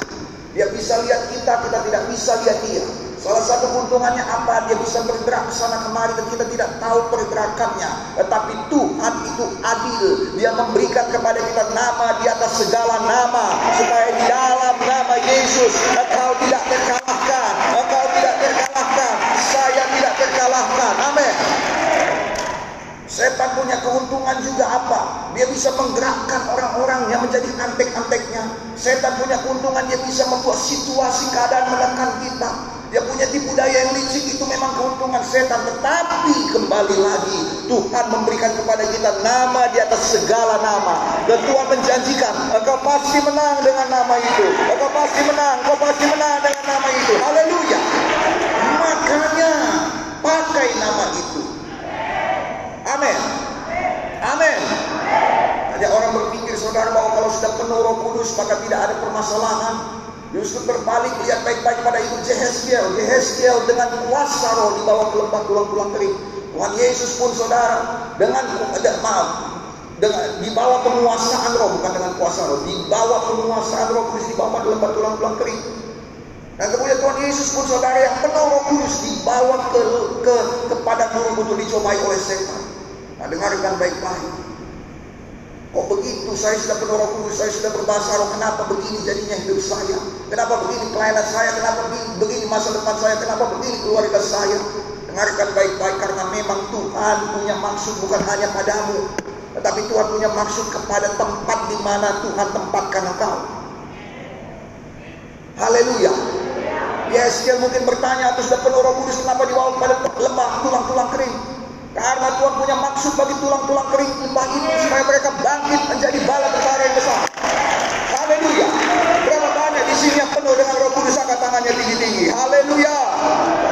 Dia bisa lihat kita, kita tidak bisa lihat dia. Salah satu keuntungannya apa? Dia bisa bergerak ke sana kemari dan kita tidak tahu pergerakannya. Tetapi Tuhan itu adil. Dia memberikan kepada kita nama di atas segala nama. Supaya di dalam nama Yesus engkau tidak terkalahkan. Engkau tidak terkalahkan. Saya tidak terkalahkan. Amin. Setan punya keuntungan juga apa? Dia bisa menggerakkan orang-orang yang menjadi antek-anteknya. Setan punya keuntungan dia bisa membuat situasi keadaan menekan kita. Dia punya tipu daya yang licik itu memang keuntungan setan. Tetapi kembali lagi Tuhan memberikan kepada kita nama di atas segala nama. Dan Tuhan menjanjikan engkau pasti menang dengan nama itu. Engkau pasti menang, engkau pasti menang dengan nama itu. Haleluya. Makanya pakai nama itu. Amin. Amin. Ada orang berpikir saudara bahwa kalau sudah penuh roh kudus maka tidak ada permasalahan. Justru berbalik lihat baik-baik pada ibu Jehezkiel. Jehezkiel dengan kuasa roh dibawa ke lembah tulang-tulang kering. Tuhan Yesus pun saudara dengan maaf dengan dibawa penguasaan roh bukan dengan kuasa roh dibawa penguasaan roh kudus dibawa ke lembah tulang-tulang kering dan kemudian Tuhan Yesus pun saudara yang penuh roh kudus dibawa ke, ke kepada guru untuk dicobai oleh setan. Nah dengarkan baik-baik. Kok begitu? Saya sudah kudus, saya sudah berbahasa. Kenapa begini jadinya hidup saya? Kenapa begini pelayanan saya? Kenapa begini, masa depan saya? Kenapa begini keluarga saya? Dengarkan baik-baik karena memang Tuhan punya maksud bukan hanya padamu. Tetapi Tuhan punya maksud kepada tempat di mana Tuhan tempatkan engkau. Haleluya. Yeskiel mungkin bertanya atau sudah penuh roh kudus kenapa dibawa pada lembah tulang-tulang kering. Karena Tuhan punya maksud bagi tulang-tulang kering lembah itu supaya mereka bangkit menjadi bala tentara yang besar. Haleluya. Berapa banyak di sini yang penuh dengan roh kudus angkat tangannya tinggi-tinggi. Haleluya.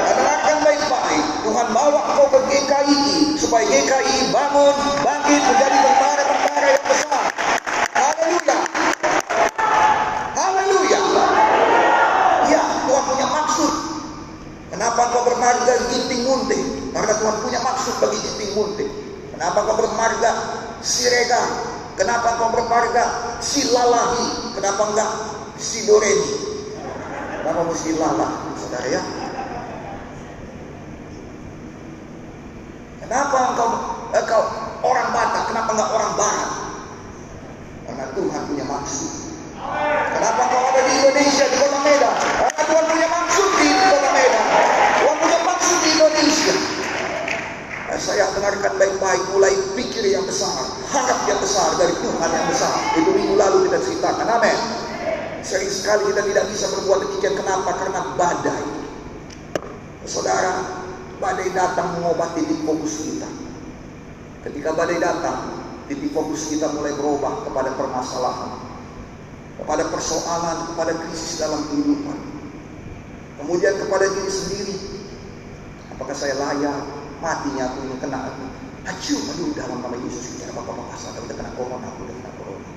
Dengarkan baik-baik. Tuhan bawa kau ke GKI supaya GKI bangun, bangkit menjadi tentara-tentara yang besar. Haleluya. Haleluya. Ya, Tuhan punya maksud. Kenapa kau bermarga ginting munting? Karena Tuhan punya maksud bagi ginting munting. Kenapa kau bermarga sirega? Kenapa kau bermarga silalahi? Kenapa enggak sidoreni? Kenapa mesti lalah, saudara ya? Kenapa fokus kita mulai berubah kepada permasalahan kepada persoalan, kepada krisis dalam kehidupan. Kemudian kepada diri sendiri. Apakah saya layak? Matinya aku ini kena aku. Acu, aduh dalam nama Yesus kita apa-apa pasal kita kena corona, aku udah kena corona.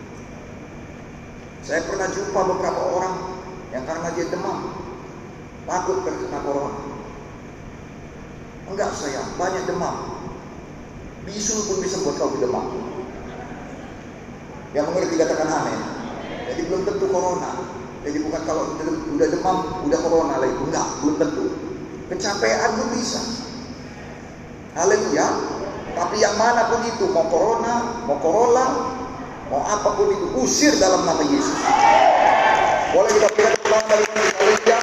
Saya pernah jumpa beberapa orang yang karena dia demam, takut terkena corona. Enggak saya, banyak demam. Bisul pun bisa buat kau demam. Yang mengerti katakan amin. Jadi belum tentu corona. Jadi bukan kalau udah demam, udah corona lagi. Enggak, belum tentu. Kecapean pun bisa. Haleluya. Tapi yang mana pun itu, mau corona, mau corolla, mau apa pun itu, usir dalam nama Yesus. Boleh kita berikan ulang dari Haleluya.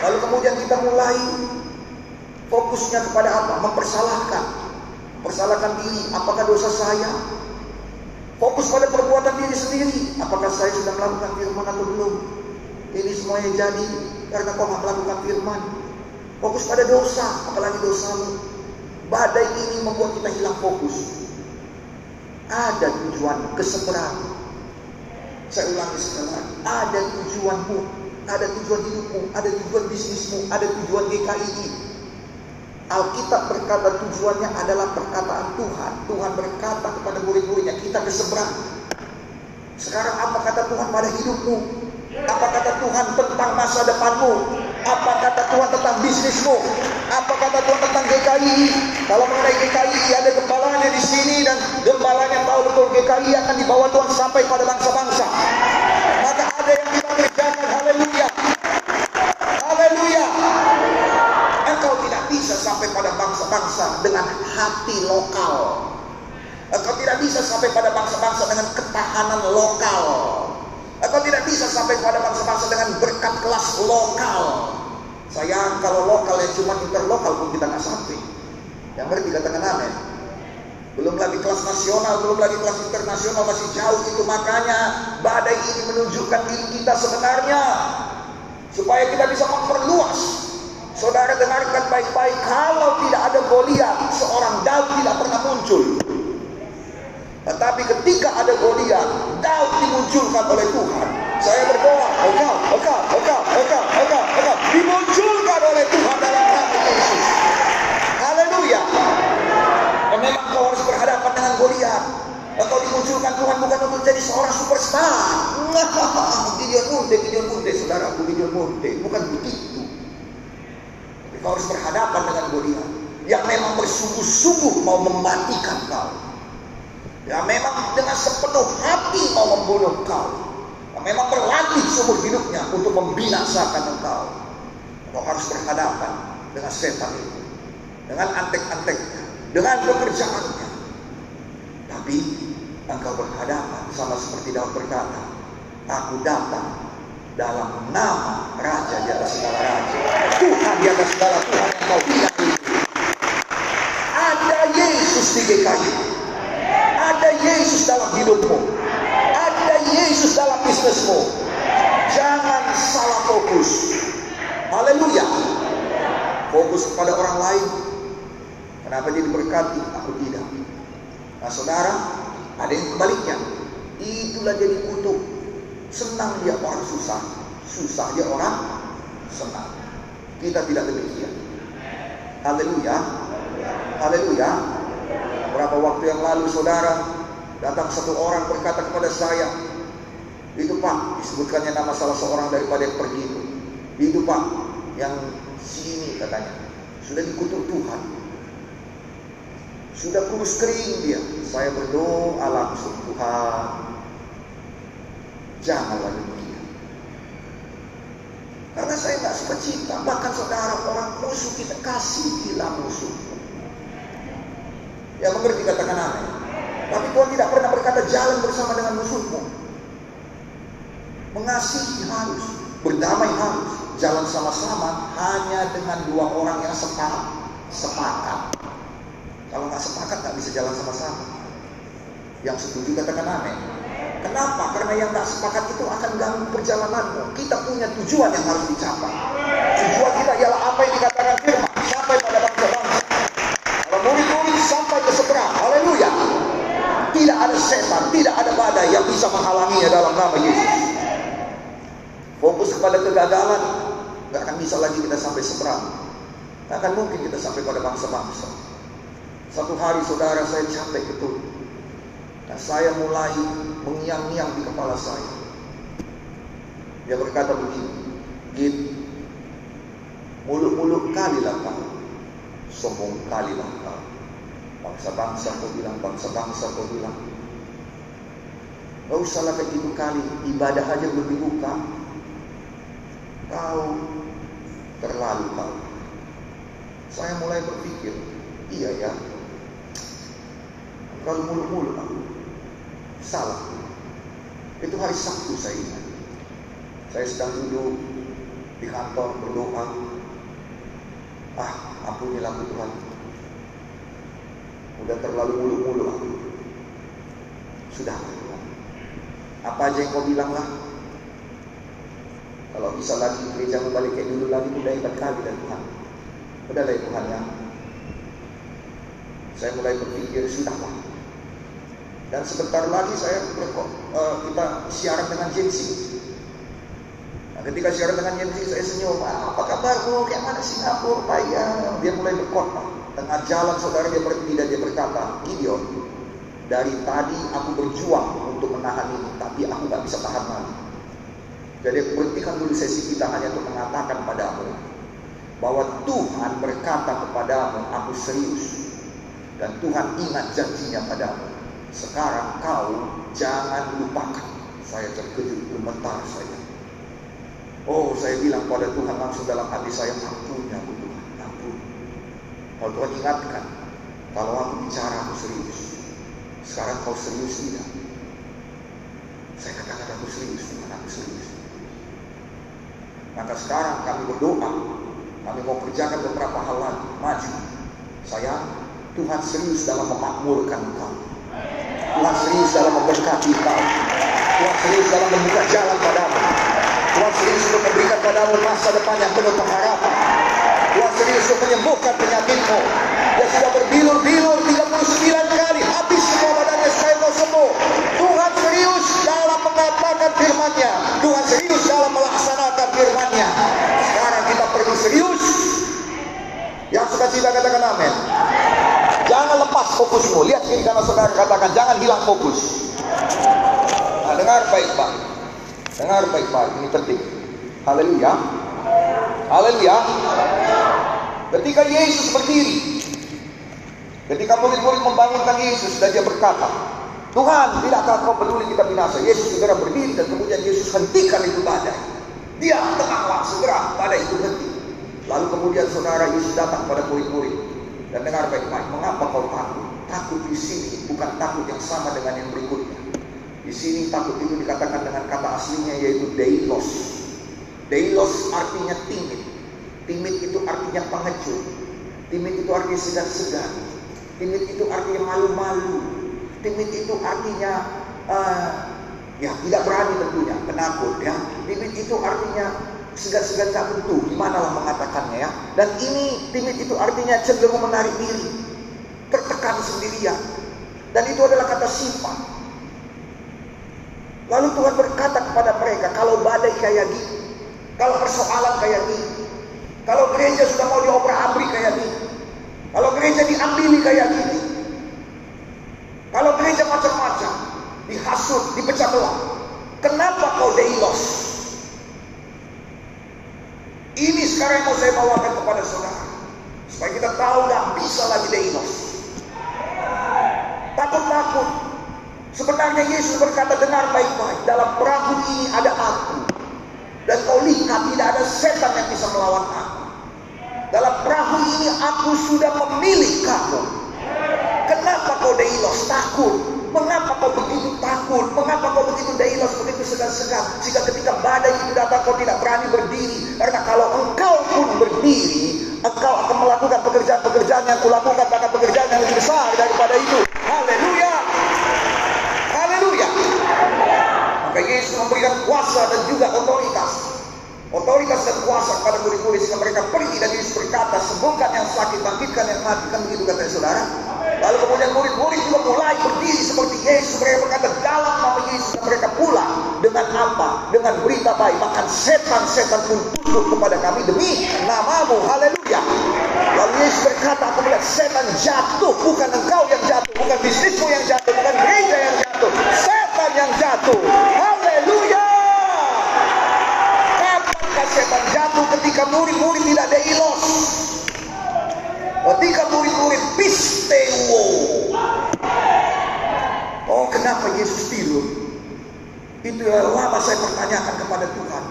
Lalu kemudian kita mulai fokusnya kepada apa? Mempersalahkan. Mempersalahkan diri. Apakah dosa saya? Fokus pada perbuatan diri sendiri. Apakah saya sudah melakukan firman atau belum? Ini semuanya jadi. karena kau melakukan firman. Fokus pada dosa, apalagi dosamu. Badai ini membuat kita hilang fokus. Ada tujuan keseberang. Saya ulangi sekali lagi. Ada tujuanmu, ada tujuan hidupmu, ada tujuan bisnismu, ada tujuan GKI. Alkitab berkata tujuannya adalah perkataan Tuhan. Tuhan berkata kepada murid-muridnya, kita keseberang. Sekarang apa kata Tuhan pada hidupmu? Apa kata Tuhan tentang masa depanmu? Apa kata Tuhan tentang bisnismu? Apa kata Tuhan tentang GKI? Kalau mengenai GKI ada gembalanya di sini dan gembalanya tahu betul GKI akan dibawa Tuhan sampai pada bangsa-bangsa. Maka ada yang dipanggil jangan. Haleluya. Hati lokal. Engkau tidak bisa sampai pada bangsa-bangsa dengan ketahanan lokal. Engkau tidak bisa sampai pada bangsa-bangsa dengan berkat kelas lokal. Sayang kalau lokal yang cuma interlokal pun kita nggak sampai. Yang berarti katakan amin. Belum lagi kelas nasional, belum lagi kelas internasional masih jauh itu makanya badai ini menunjukkan diri kita sebenarnya supaya kita bisa memperluas. Saudara dengarkan baik-baik kalau tidak ada Goliat, seorang Daud tidak pernah muncul. Tetapi ketika ada Goliat, Daud dimunculkan oleh Tuhan. Saya berdoa, engkau, engkau, engkau, engkau, engkau, engkau, dimunculkan oleh Tuhan dalam nama Yesus. Haleluya. Memang kau harus berhadapan dengan Goliat. Engkau dimunculkan Tuhan bukan untuk jadi seorang superstar. Gideon Munte, Gideon Munte, saudaraku Gideon Munte. Bukan begitu. Kau harus berhadapan dengan Goliat. Yang memang bersungguh-sungguh mau mematikan kau. Yang memang dengan sepenuh hati mau membunuh kau. Yang memang berlatih seumur hidupnya untuk membinasakan engkau. Kau harus berhadapan dengan setan itu. Dengan antek-anteknya. Dengan pekerjaannya. Tapi engkau berhadapan sama seperti Daud berkata. Aku datang dalam nama Raja di atas segala Raja. Tuhan di atas segala Tuhan yang kau itu. Ada Yesus di GKI. Ada Yesus dalam hidupmu. Ada Yesus dalam bisnismu. Jangan salah fokus. Haleluya. Fokus kepada orang lain. Kenapa jadi berkati? Aku tidak. Nah saudara, ada yang kebaliknya. Itulah jadi kutuk. Senang dia orang susah. Susah dia orang senang. Kita tidak demikian. Haleluya. Haleluya. Berapa waktu yang lalu saudara datang satu orang berkata kepada saya, itu pak disebutkannya nama salah seorang daripada yang pergi itu. Itu pak yang sini katanya sudah dikutuk Tuhan. Sudah kurus kering dia. Saya berdoa langsung Tuhan. Janganlah demikian. Karena saya nggak cinta. Bahkan saudara orang musuh kita kasih gila musuh. Ya mengerti katakan aneh. Tapi Tuhan tidak pernah berkata jalan bersama dengan musuhmu. Mengasihi harus, berdamai harus, jalan sama-sama hanya dengan dua orang yang sepakat. sepakat. Kalau nggak sepakat nggak bisa jalan sama-sama. Yang setuju katakan aneh. Kenapa? Karena yang nggak sepakat itu akan ganggu perjalananmu. Kita punya tujuan yang harus dicapai. Tujuan kita ialah apa yang dikatakan firman. Sampai pada bangsa-bangsa. Kalau murid-murid sampai ke seberang. Haleluya. Tidak ada setan, tidak ada badai yang bisa menghalanginya dalam nama Yesus. Fokus kepada kegagalan. Gak akan bisa lagi kita sampai seberang. Gak akan mungkin kita sampai pada bangsa-bangsa. Satu hari saudara saya capek betul. Dan saya mulai mengiang-ngiang di kepala saya. Dia berkata begini, Git, muluk-muluk kalilah kau, sombong kalilah kau. Bangsa-bangsa kau bilang, bangsa-bangsa kau bilang. Gak usahlah kayak gitu kali, ibadah aja belum dibuka. Kau terlalu kau. Saya mulai berpikir, iya ya, kalau muluk-muluk. Salah. Itu hari Sabtu saya ingat. Saya sedang duduk di kantor berdoa. Ah, ampunilah aku Tuhan. Udah terlalu muluk-muluk aku. Sudah. Apa aja yang kau bilang lah. Kalau bisa lagi gereja kembali kayak dulu lagi udah hebat kali dan Tuhan. Udah lah Tuhan ya. Saya mulai berpikir sudah lah. Dan sebentar lagi saya uh, kita siaran dengan Jensi. Nah, ketika siaran dengan Jensi saya senyum. Ah, apa kabarmu? Kayak mana Singapura? Payah. Dia mulai berkhotbah. Tengah jalan saudara dia berhenti dan dia berkata, Gideon, dari tadi aku berjuang untuk menahan ini, tapi aku nggak bisa tahan lagi. Jadi berhentikan dulu sesi kita hanya untuk mengatakan padamu bahwa Tuhan berkata kepadamu, aku serius. Dan Tuhan ingat janjinya padamu. Sekarang kau jangan lupakan. Saya terkejut, gemetar saya. Oh, saya bilang pada Tuhan langsung dalam hati saya, ampun ya Tuhan, ampun. Kalau Tuhan ingatkan, kalau aku bicara aku serius. Sekarang kau serius tidak? Saya katakan aku serius, Tuhan aku serius. Maka sekarang kami berdoa, kami mau kerjakan beberapa hal lagi, maju. Saya, Tuhan serius dalam memakmurkan kau. Tuhan serius dalam memberkati kau. Serius dalam membuka jalan padamu. Tuhan serius untuk memberikan padamu masa depan yang penuh pengharapan. Serius untuk menyembuhkan penyakitmu. Dia sudah berbilur-bilur 39 kali. Habis semua badannya supaya kau sembuh. Tuhan serius dalam mengatakan firman-Nya. Tuhan serius dalam melaksanakan firman-Nya. Sekarang kita perlu serius. Yang suka cita katakan amin. Jangan lepas fokusmu. Lihat kiri kanan saudara katakan jangan hilang fokus. Nah, dengar baik-baik. Dengar baik-baik. Ini penting. Haleluya. Haleluya. Ketika Yesus berdiri, ketika murid-murid membangunkan Yesus dan dia berkata, Tuhan, tidakkah kau peduli kita binasa? Yesus segera berdiri dan kemudian Yesus hentikan itu badai. Dia tenanglah segera badai itu henti. Lalu kemudian saudara Yesus datang pada murid-murid dan dengar baik-baik. Mengapa kau takut? Takut di sini bukan takut yang sama dengan yang berikutnya. Di sini takut itu dikatakan dengan kata aslinya yaitu deilos. Deilos artinya timid. Timid itu artinya pengecut. Timid itu artinya segan-segan. Timid itu artinya malu-malu. Timid itu artinya uh, ya tidak berani tentunya, penakut ya. Timid itu artinya segan-segan tak tentu. Gimana lah mengatakannya ya. Dan ini timid itu artinya cenderung menarik diri. Tertekan sendirian. Dan itu adalah kata sifat. Lalu Tuhan berkata kepada mereka, kalau badai kayak gini, kalau persoalan kayak gini, kalau gereja sudah mau diobrak-abrik kayak gini, kalau gereja diambili kayak gini, kalau gereja macam-macam, dihasut, dipecah belah, kenapa kau deilos? Ini sekarang mau saya bawakan kepada saudara. Supaya kita tahu gak bisa lagi deilos. Takut-takut. Sebenarnya Yesus berkata dengar baik-baik. Dalam perahu ini ada aku. Dan kau lihat tidak ada setan yang bisa melawan aku. Dalam perahu ini aku sudah memilih kamu. Kenapa kau deilos takut? Mengapa kau begitu takut? Mengapa kau begitu deilos, begitu segan-segan? Jika ketika badai itu datang kau tidak berani berdiri. Karena kalau engkau pun berdiri, engkau akan melakukan pekerjaan-pekerjaan yang kulakukan, bahkan pekerjaan yang lebih besar daripada itu. Haleluya. Haleluya. Maka Yesus memberikan kuasa dan juga otoritas. Otoritas dan kuasa kepada murid-murid sehingga mereka pergi dan Yesus berkata, sembuhkan yang sakit, bangkitkan yang mati. Kan begitu kata saudara. Lalu kemudian murid-murid juga mulai berdiri seperti Yesus. Mereka berkata, dalam nama Yesus mereka pulang. Dengan apa? Dengan berita baik. Bahkan setan-setan pun tunduk kepada kami demi namamu. Haleluya. Lalu Yesus berkata, aku melihat setan jatuh. Bukan engkau yang jatuh. Bukan bisnismu yang jatuh. Bukan gereja yang jatuh. Setan yang jatuh. Haleluya. Kapankah setan jatuh ketika murid-murid tidak ada ilos? Ketika murid-murid pistewo. Oh, kenapa Yesus tidur? Itu yang lama saya pertanyakan kepada Tuhan.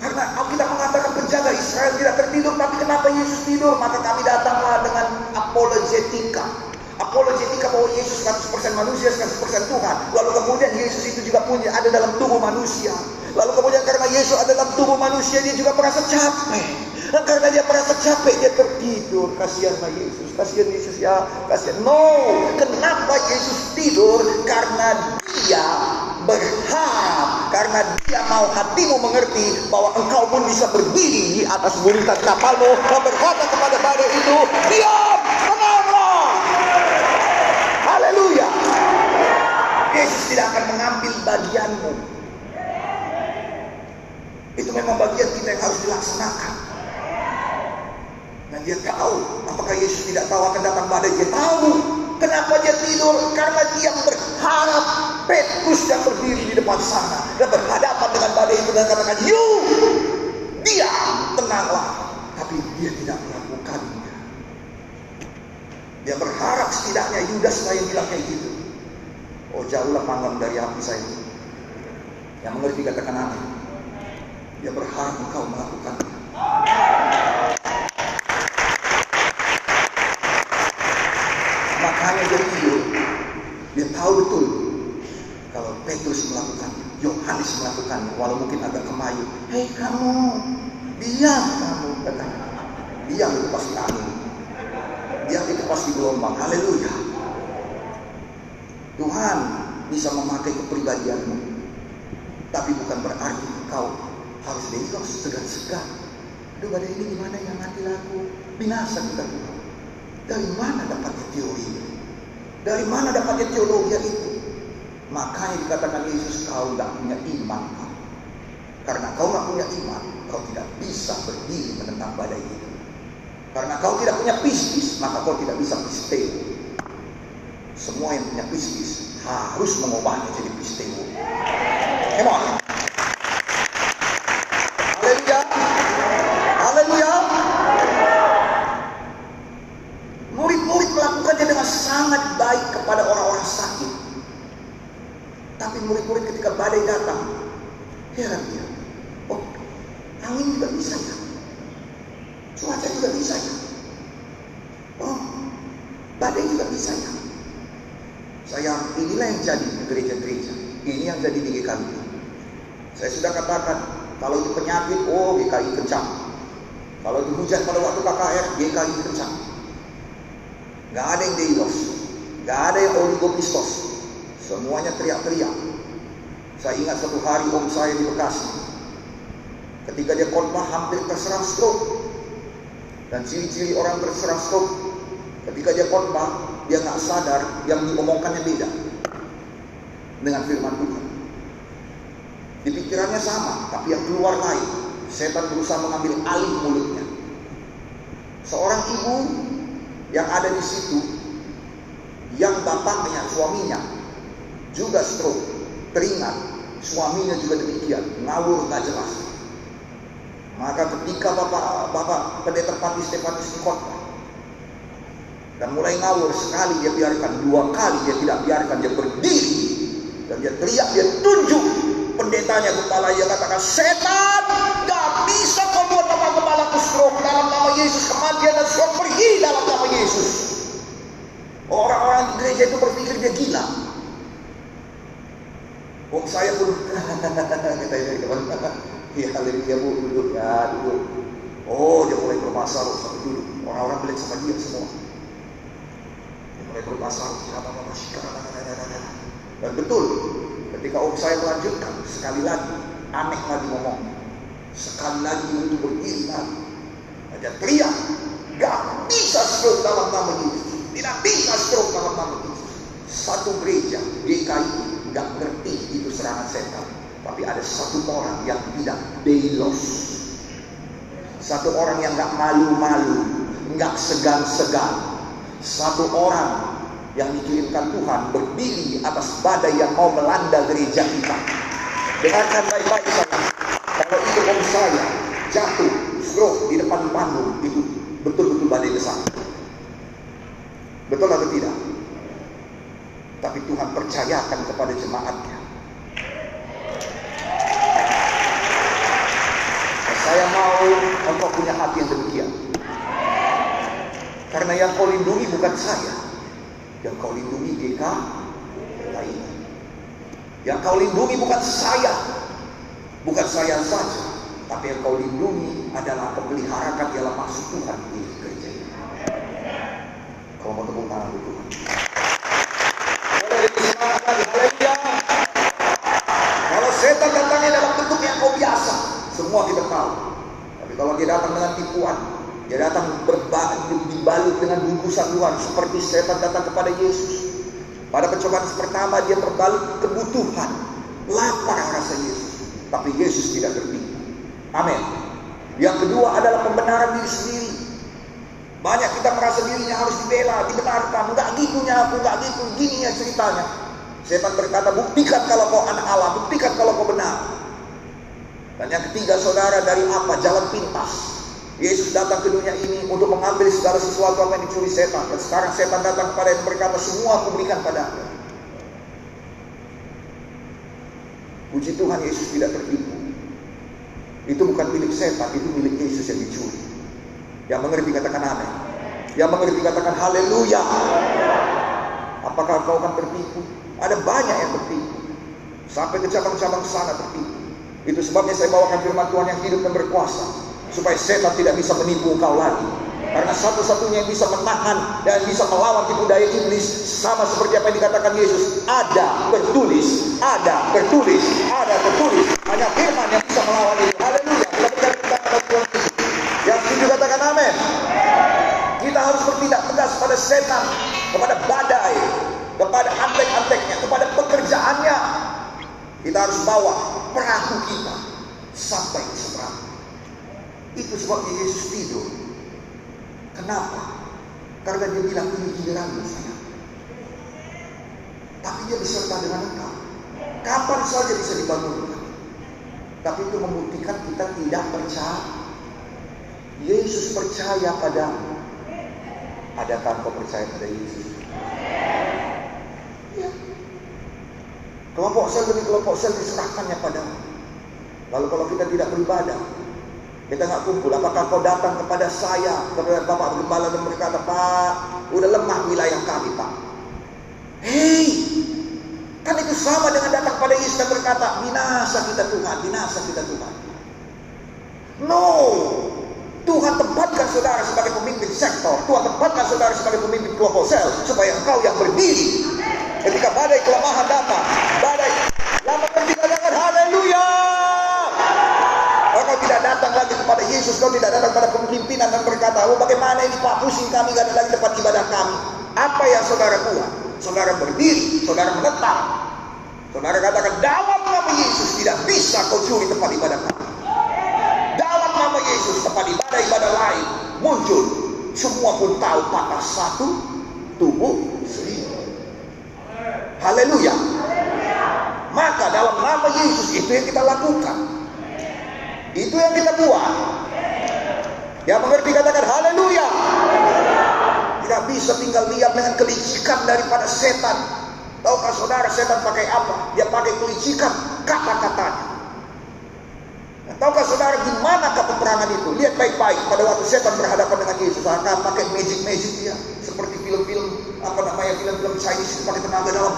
Karena Alkitab mengatakan penjaga Israel tidak tertidur, tapi kenapa Yesus tidur? Maka kami datanglah dengan apologetika. Apologetika bahwa Yesus 100% manusia, 100% Tuhan. Lalu kemudian Yesus itu juga punya ada dalam tubuh manusia. Lalu kemudian karena Yesus ada dalam tubuh manusia, dia juga merasa capek. Dan karena dia merasa capek, dia tertidur. Kasihanlah Yesus, kasihan Yesus ya, kasihan. No, kenapa Yesus tidur? Karena dia berharap Karena dia mau hatimu mengerti bahwa engkau pun bisa berdiri di atas buritan kapalmu dan berkata kepada badai itu, diam, tenanglah. Haleluya. Yesus tidak akan mengambil bagianmu. Itu memang bagian kita yang harus dilaksanakan. Dan dia tahu, apakah Yesus tidak tahu akan datang badai? Dia tahu. Kenapa dia tidur? Karena dia berharap Petrus yang berdiri di depan sana dan berhadapan dengan badai itu dan katakan, "You, dia tenanglah." Tapi dia tidak melakukannya. Dia berharap setidaknya Yudas saya bilang kayak gitu. Oh jauhlah panggang dari hati saya. Yang mengerti katakan amin. Dia berharap engkau melakukannya. Makanya dia tidur. Dia tahu betul kalau Petrus melakukannya, Yohanes melakukannya, walau mungkin agak kemayu. Hei kamu, diam kamu katanya. Diam itu pasti angin. Diam itu pasti gelombang. Haleluya. Tuhan bisa memakai kepribadianmu. Tapi bukan berarti kau harus jadi segan-segan. Aduh badai ini gimana yang mati laku? Binasa kita. Dari mana dapatnya teori ini? Dari mana dapatnya teologi itu? Makanya dikatakan Yesus kau tidak punya iman. Karena kau nggak punya iman, kau tidak bisa berdiri menentang badai itu. Karena kau tidak punya pistis, maka kau tidak bisa pisteo. Semua yang punya pistis harus mengubahnya jadi pisteo. Come on. Haleluya. Haleluya. Murid-murid melakukannya dengan sangat baik kepada orang-orang sakit. Tapi murid-murid ketika badai datang, heran dia. Oh, angin juga bisa ya. Cuaca juga bisa ya. Oh, badai juga bisa ya. Saya inilah yang jadi di gereja-gereja. Ini yang jadi di GKI. Saya sudah katakan, kalau itu penyakit, oh GKI kencang. Kalau itu hujan pada waktu KKR, GKI kencang. Gak ada yang deilos, gak ada yang oligopistos. Semuanya teriak-teriak. Saya ingat satu hari om saya di Bekasi. Ketika dia khotbah hampir terserang stroke. Dan ciri-ciri orang terserang stroke. Ketika dia khotbah, dia nggak sadar yang diomongkannya beda dengan firman Tuhan. Di pikirannya sama, tapi yang keluar lain. Setan berusaha mengambil alih mulutnya. Seorang ibu yang ada di situ, yang bapaknya, suaminya, juga stroke, teringat, suaminya juga demikian, ngawur nggak jelas. Maka ketika bapak bapak pendeta Pati Stefanus khotbah dan mulai ngawur sekali dia biarkan, dua kali dia tidak biarkan dia berdiri dan dia teriak, dia tunjuk pendetanya kepala dia katakan setan gak bisa kau buat apa kepala stroke dalam nama Yesus kematian dan stroke pergi dalam nama Yesus. Orang-orang di gereja itu berpikir dia gila. Om saya pun ini kawan ya haleluya bu duduk. Ya duduk. Oh dia mulai bermasalah sampai duduk. Orang-orang beli sama dia semua. Dia mulai bermasalah dan betul ketika om saya melanjutkan sekali lagi aneh lagi ngomong. Sekali lagi untuk berdiri lagi ada teriak gak bisa stroke dalam nama Yesus. Tidak bisa stroke dalam nama Yesus. Satu gereja GKI nggak ngerti itu serangan setan. Tapi ada satu orang yang tidak belos. Satu orang yang nggak malu-malu, nggak segan-segan. Satu orang yang dikirimkan Tuhan berdiri atas badai yang mau melanda gereja kita. Dengarkan baik-baik saya. Kalau itu om saya jatuh, stroke di depan panggung itu betul-betul badai besar. Betul atau tidak? tapi Tuhan percayakan kepada jemaatnya. Saya mau engkau punya hati yang demikian. Karena yang kau lindungi bukan saya. Yang kau lindungi GK lain. Yang kau lindungi bukan saya. Bukan saya saja. Tapi yang kau lindungi adalah pemeliharakan ialah maksud Tuhan di gereja ini. Kau mau tepuk tangan Tuhan. Kalau setan datangnya dalam bentuk yang kau biasa. Semua kita tahu. Kalau dia datang dengan tipuan, dia datang dibalut dengan bungkusan Tuhan seperti setan datang kepada Yesus. Pada pencobaan pertama dia terbalut kebutuhan, lapar rasa Yesus. Tapi Yesus tidak tertipu. Amin. Yang kedua adalah pembenaran diri sendiri. Banyak kita merasa dirinya harus dibela, dibenarkan. Enggak gitunya aku, enggak gitu, gini ya ceritanya. Setan berkata, buktikan kalau kau anak Allah, buktikan kalau kau benar. Dan yang ketiga saudara dari apa? Jalan pintas. Yesus datang ke dunia ini untuk mengambil segala sesuatu apa yang dicuri setan. Dan sekarang setan datang kepada yang berkata, semua aku berikan padamu. Puji Tuhan Yesus tidak tertipu. Itu bukan milik setan, itu milik Yesus yang dicuri. Yang mengerti katakan amin. Yang mengerti katakan haleluya. Apakah kau akan tertipu? Ada banyak yang tertipu. Sampai ke cabang-cabang sana tertipu. Itu sebabnya saya bawakan firman Tuhan yang hidup dan berkuasa. Supaya setan tidak bisa menipu engkau lagi. Karena satu-satunya yang bisa menahan dan bisa melawan tipu daya iblis sama seperti apa yang dikatakan Yesus. Ada tertulis, ada tertulis, ada tertulis. Hanya firman yang bisa melawan itu. Haleluya. Kita berkata kepada Tuhan Yesus. Yang setuju katakan amin. Kita harus bertindak tegas pada setan, kepada badai, kepada antek-anteknya, kepada pekerjaannya. Kita harus bawa perahu kita sampai ke seberang. Itu sebabnya Yesus tidur. Kenapa? Karena dia bilang ini giliranmu saya. Tapi dia beserta dengan engkau. Kapan saja bisa dibangunkan. Tapi itu membuktikan kita tidak percaya. Yesus percaya padamu. Adakah kau percaya pada Yesus? Ya. Kelompok sel demi kelompok sel diserahkannya padamu. Lalu kalau kita tidak beribadah, kita nggak kumpul. Apakah kau datang kepada saya, kepada Bapak Gembala dan berkata, Pak, udah lemah wilayah kami, Pak. Hei, kan itu sama dengan datang pada Yesus dan berkata, binasa kita Tuhan, binasa kita Tuhan. No, Tuhan tempatkan saudara sebagai pemimpin sektor. Tuhan tempatkan saudara sebagai pemimpin kelompok sel supaya engkau yang berdiri. Ketika badai kelemahan datang, badai yang mengerti katakan haleluya. Kau tidak datang lagi kepada Yesus, kau tidak datang pada kepemimpinan dan berkata, oh bagaimana ini Pak pusing kami gak ada lagi tempat ibadah kami. Apa yang saudara buat? Saudara berdiri, saudara menetap. Saudara katakan, dalam nama Yesus tidak bisa kau curi tempat ibadah kami. Dalam nama Yesus tempat ibadah-ibadah lain muncul. Semua pun tahu patah satu, tubuh. Haleluya. Maka dalam nama Yesus itu yang kita lakukan. Itu yang kita buat. Yang mengerti katakan haleluya. Tidak bisa tinggal diam dengan kelicikan daripada setan. Tahukah saudara setan pakai apa? Dia pakai kelicikan kata-katanya. Tahukah saudara di mana peperangan itu? Lihat baik-baik pada waktu setan berhadapan dengan Yesus. Akan pakai magic-magic dia. Seperti film-film, apa namanya, film-film Chinese pakai tenaga dalam.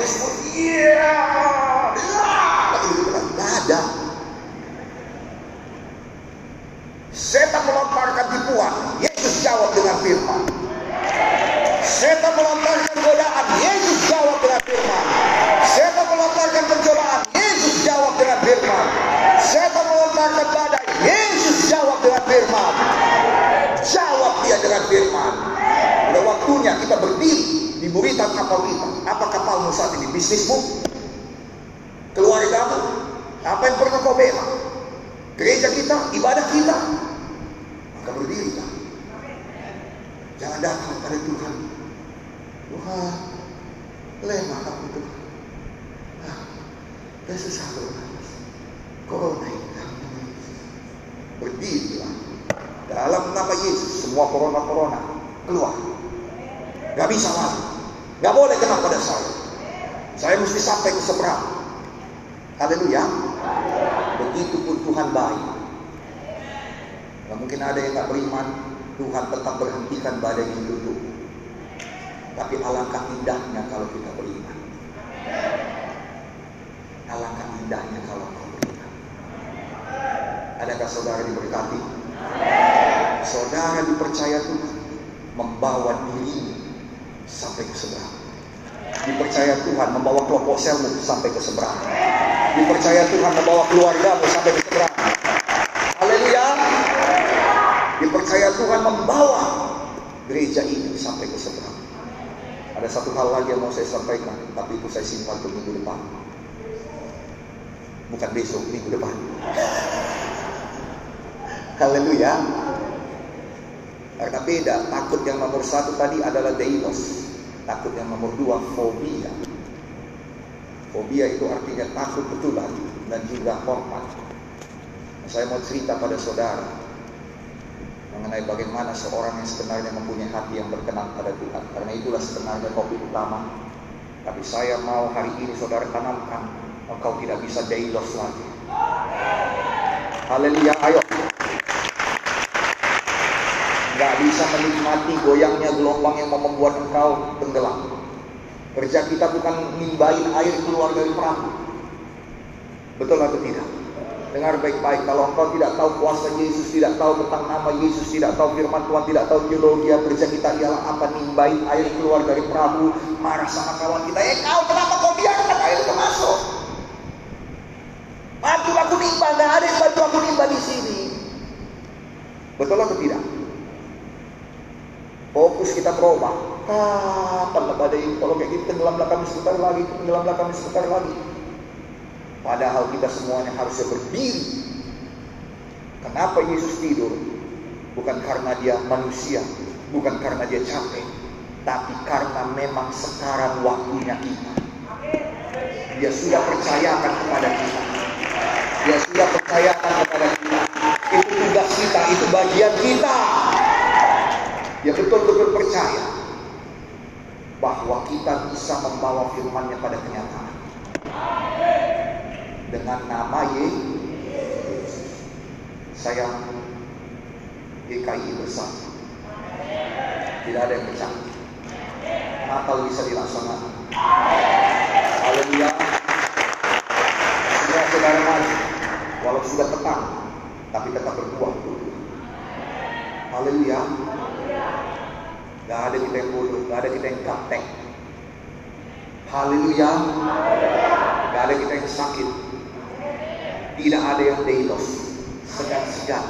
Yesus, iya. Tidak ada. Setan melontarkan tipuan. Yesus jawab dengan firman. Setan melontarkan godaan. Yesus jawab dengan firman. Setan melontarkan pencobaan. Yesus jawab dengan firman. Setan melontarkan badai. Yesus jawab dengan firman. Jawab dia dengan firman. Udah waktunya kita berdiri di buritan kapal kita. Apa kapalmu saat ini? Bisnismu? Keluargamu? Apa yang pernah kau bela? Gereja kita, ibadah kita. Maka berdirilah. Jangan datang pada Tuhan. Tuhan, lemah aku Tuhan. Ah, dan. Corona Yesus. Berdirilah. Dalam nama Yesus, semua corona-corona keluar. Gak bisa lagi. Gak boleh kena pada saya. Saya mesti sampai ke seberang. Haleluya. Begitupun Tuhan baik. Gak mungkin ada yang gak beriman. Tuhan tetap berhentikan badai itu tuh. Tapi alangkah indahnya kalau kita beriman. Alangkah indahnya kalau kau beriman. Adakah saudara diberkati? Saudara dipercaya Tuhan membawa diri sampai ke seberang. Dipercaya Tuhan membawa kelompok selmu sampai ke seberang. Dipercaya Tuhan membawa keluargamu sampai ke seberang. Haleluya. Dipercaya Tuhan membawa gereja ini sampai ke seberang. Ada satu hal lagi yang mau saya sampaikan, tapi itu saya simpan untuk minggu depan. Bukan besok, minggu depan. Haleluya. Karena beda, takut yang nomor satu tadi adalah deilos. Takut yang nomor dua, fobia. Fobia itu artinya takut betulan dan juga hormat. Saya mau cerita pada saudara mengenai bagaimana seorang yang sebenarnya mempunyai hati yang berkenan pada Tuhan. Karena itulah sebenarnya topik utama. Tapi saya mau hari ini saudara tanamkan, engkau tidak bisa deilos lagi. Haleluya, ayo Gak bisa menikmati goyangnya gelombang yang mau membuat engkau tenggelam. Kerja kita bukan nimbain air keluar dari perahu. Betul atau tidak? Dengar baik-baik, kalau engkau tidak tahu kuasa Yesus, tidak tahu tentang nama Yesus, tidak tahu firman Tuhan, tidak tahu teologi, kerja kita ialah apa nimbain air keluar dari perahu, marah sama kawan kita, eh kau kenapa kau biarkan air itu masuk? Bantu aku nimba, nggak ada yang bantu aku nimba di sini. Betul atau tidak? Fokus kita berubah. Kapan badai ini? Kalau kayak gitu tenggelamlah kami sebentar lagi, tenggelamlah kami sebentar lagi. Padahal kita semuanya harusnya berdiri. Kenapa Yesus tidur? Bukan karena dia manusia, bukan karena dia capek, tapi karena memang sekarang waktunya kita. Dia sudah percayakan kepada kita. Dia sudah percayakan kepada kita. Itu tugas kita, itu bagian kita yang betul-betul percaya bahwa kita bisa membawa firman-Nya pada kenyataan. Dengan nama Yesus. Saya GKI bersama. Tidak ada yang pecah. Natal bisa dilaksanakan. Haleluya. Semua saudara maju. Walau sudah petang, tapi tetap berbuah. Haleluya. Gak ada kita yang bodoh, gak ada kita yang kaptek. Haleluya. Gak ada kita yang sakit. Tidak ada yang deilos. Segan-segan.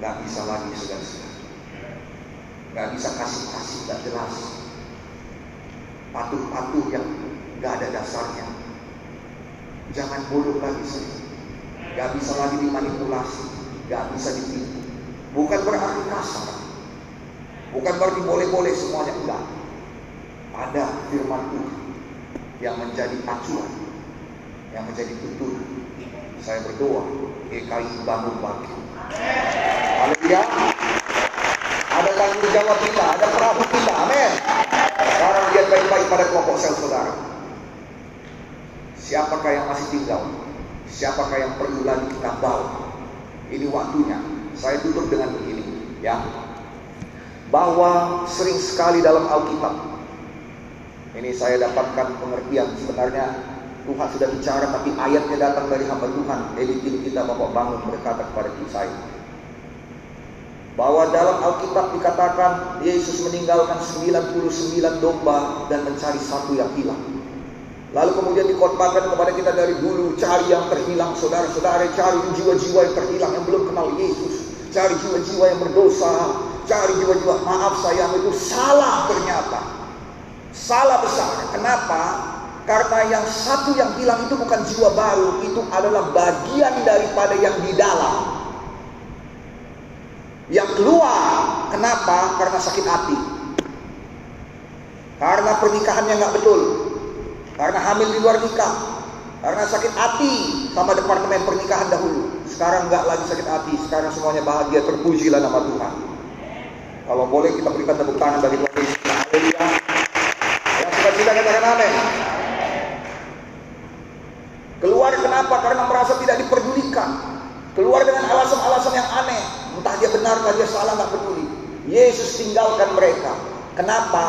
Gak bisa lagi segan-segan. Gak bisa kasih-kasih, gak jelas. Patuh-patuh yang gak ada dasarnya. Jangan bodoh lagi sih. Gak bisa lagi dimanipulasi. Gak bisa ditipu. Bukan berarti kasar. Bukan berarti boleh-boleh semuanya enggak. Ada firman Tuhan yang menjadi acuan, yang menjadi tutur. Saya berdoa, GKI bangun bangkit. Haleluya. Ada tanggung jawab kita, ada perahu kita. Amin. Sekarang lihat baik-baik pada kelompok sel saudara. Siapakah yang masih tinggal? Siapakah yang perlu lagi kita bawa? Ini waktunya. Saya tutup dengan begini, ya bahwa sering sekali dalam Alkitab ini saya dapatkan pengertian. Sebenarnya Tuhan sudah bicara tapi ayatnya datang dari hamba Tuhan. Editin kita Bapak bangun berkata kepada saya. Bahwa dalam Alkitab dikatakan Yesus meninggalkan 99 domba dan mencari satu yang hilang. Lalu kemudian dikotbahkan kepada kita dari dulu cari yang terhilang saudara-saudara cari jiwa-jiwa yang terhilang yang belum kenal Yesus. Cari jiwa-jiwa yang berdosa cari jiwa-jiwa maaf sayang itu salah ternyata. Salah besar. Kenapa? Karena yang satu yang hilang itu bukan jiwa baru, itu adalah bagian daripada yang di dalam. Yang keluar, kenapa? Karena sakit hati. Karena pernikahannya nggak betul. Karena hamil di luar nikah. Karena sakit hati sama departemen pernikahan dahulu. Sekarang nggak lagi sakit hati. Sekarang semuanya bahagia. Terpujilah nama Tuhan. Kalau boleh kita berikan tepuk tangan bagi Tuhan Yesus. Haleluya. Yang suka cita katakan amin. Keluar kenapa? Karena merasa tidak diperdulikan. Keluar dengan alasan-alasan yang aneh. Entah dia benar, entah dia salah, nggak peduli. Yesus tinggalkan mereka. Kenapa?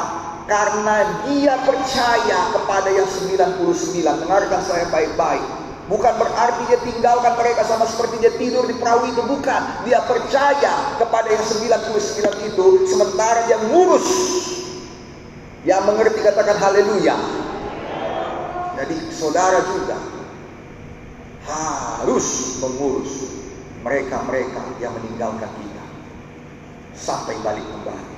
Karena dia percaya kepada yang 99. Dengarkan saya baik-baik. Bukan berarti dia tinggalkan mereka sama seperti dia tidur di perahu itu. Bukan. Dia percaya kepada yang 99 itu. Sementara yang ngurus. Yang mengerti katakan haleluya. Jadi saudara juga harus mengurus mereka-mereka yang meninggalkan kita. Sampai balik kembali.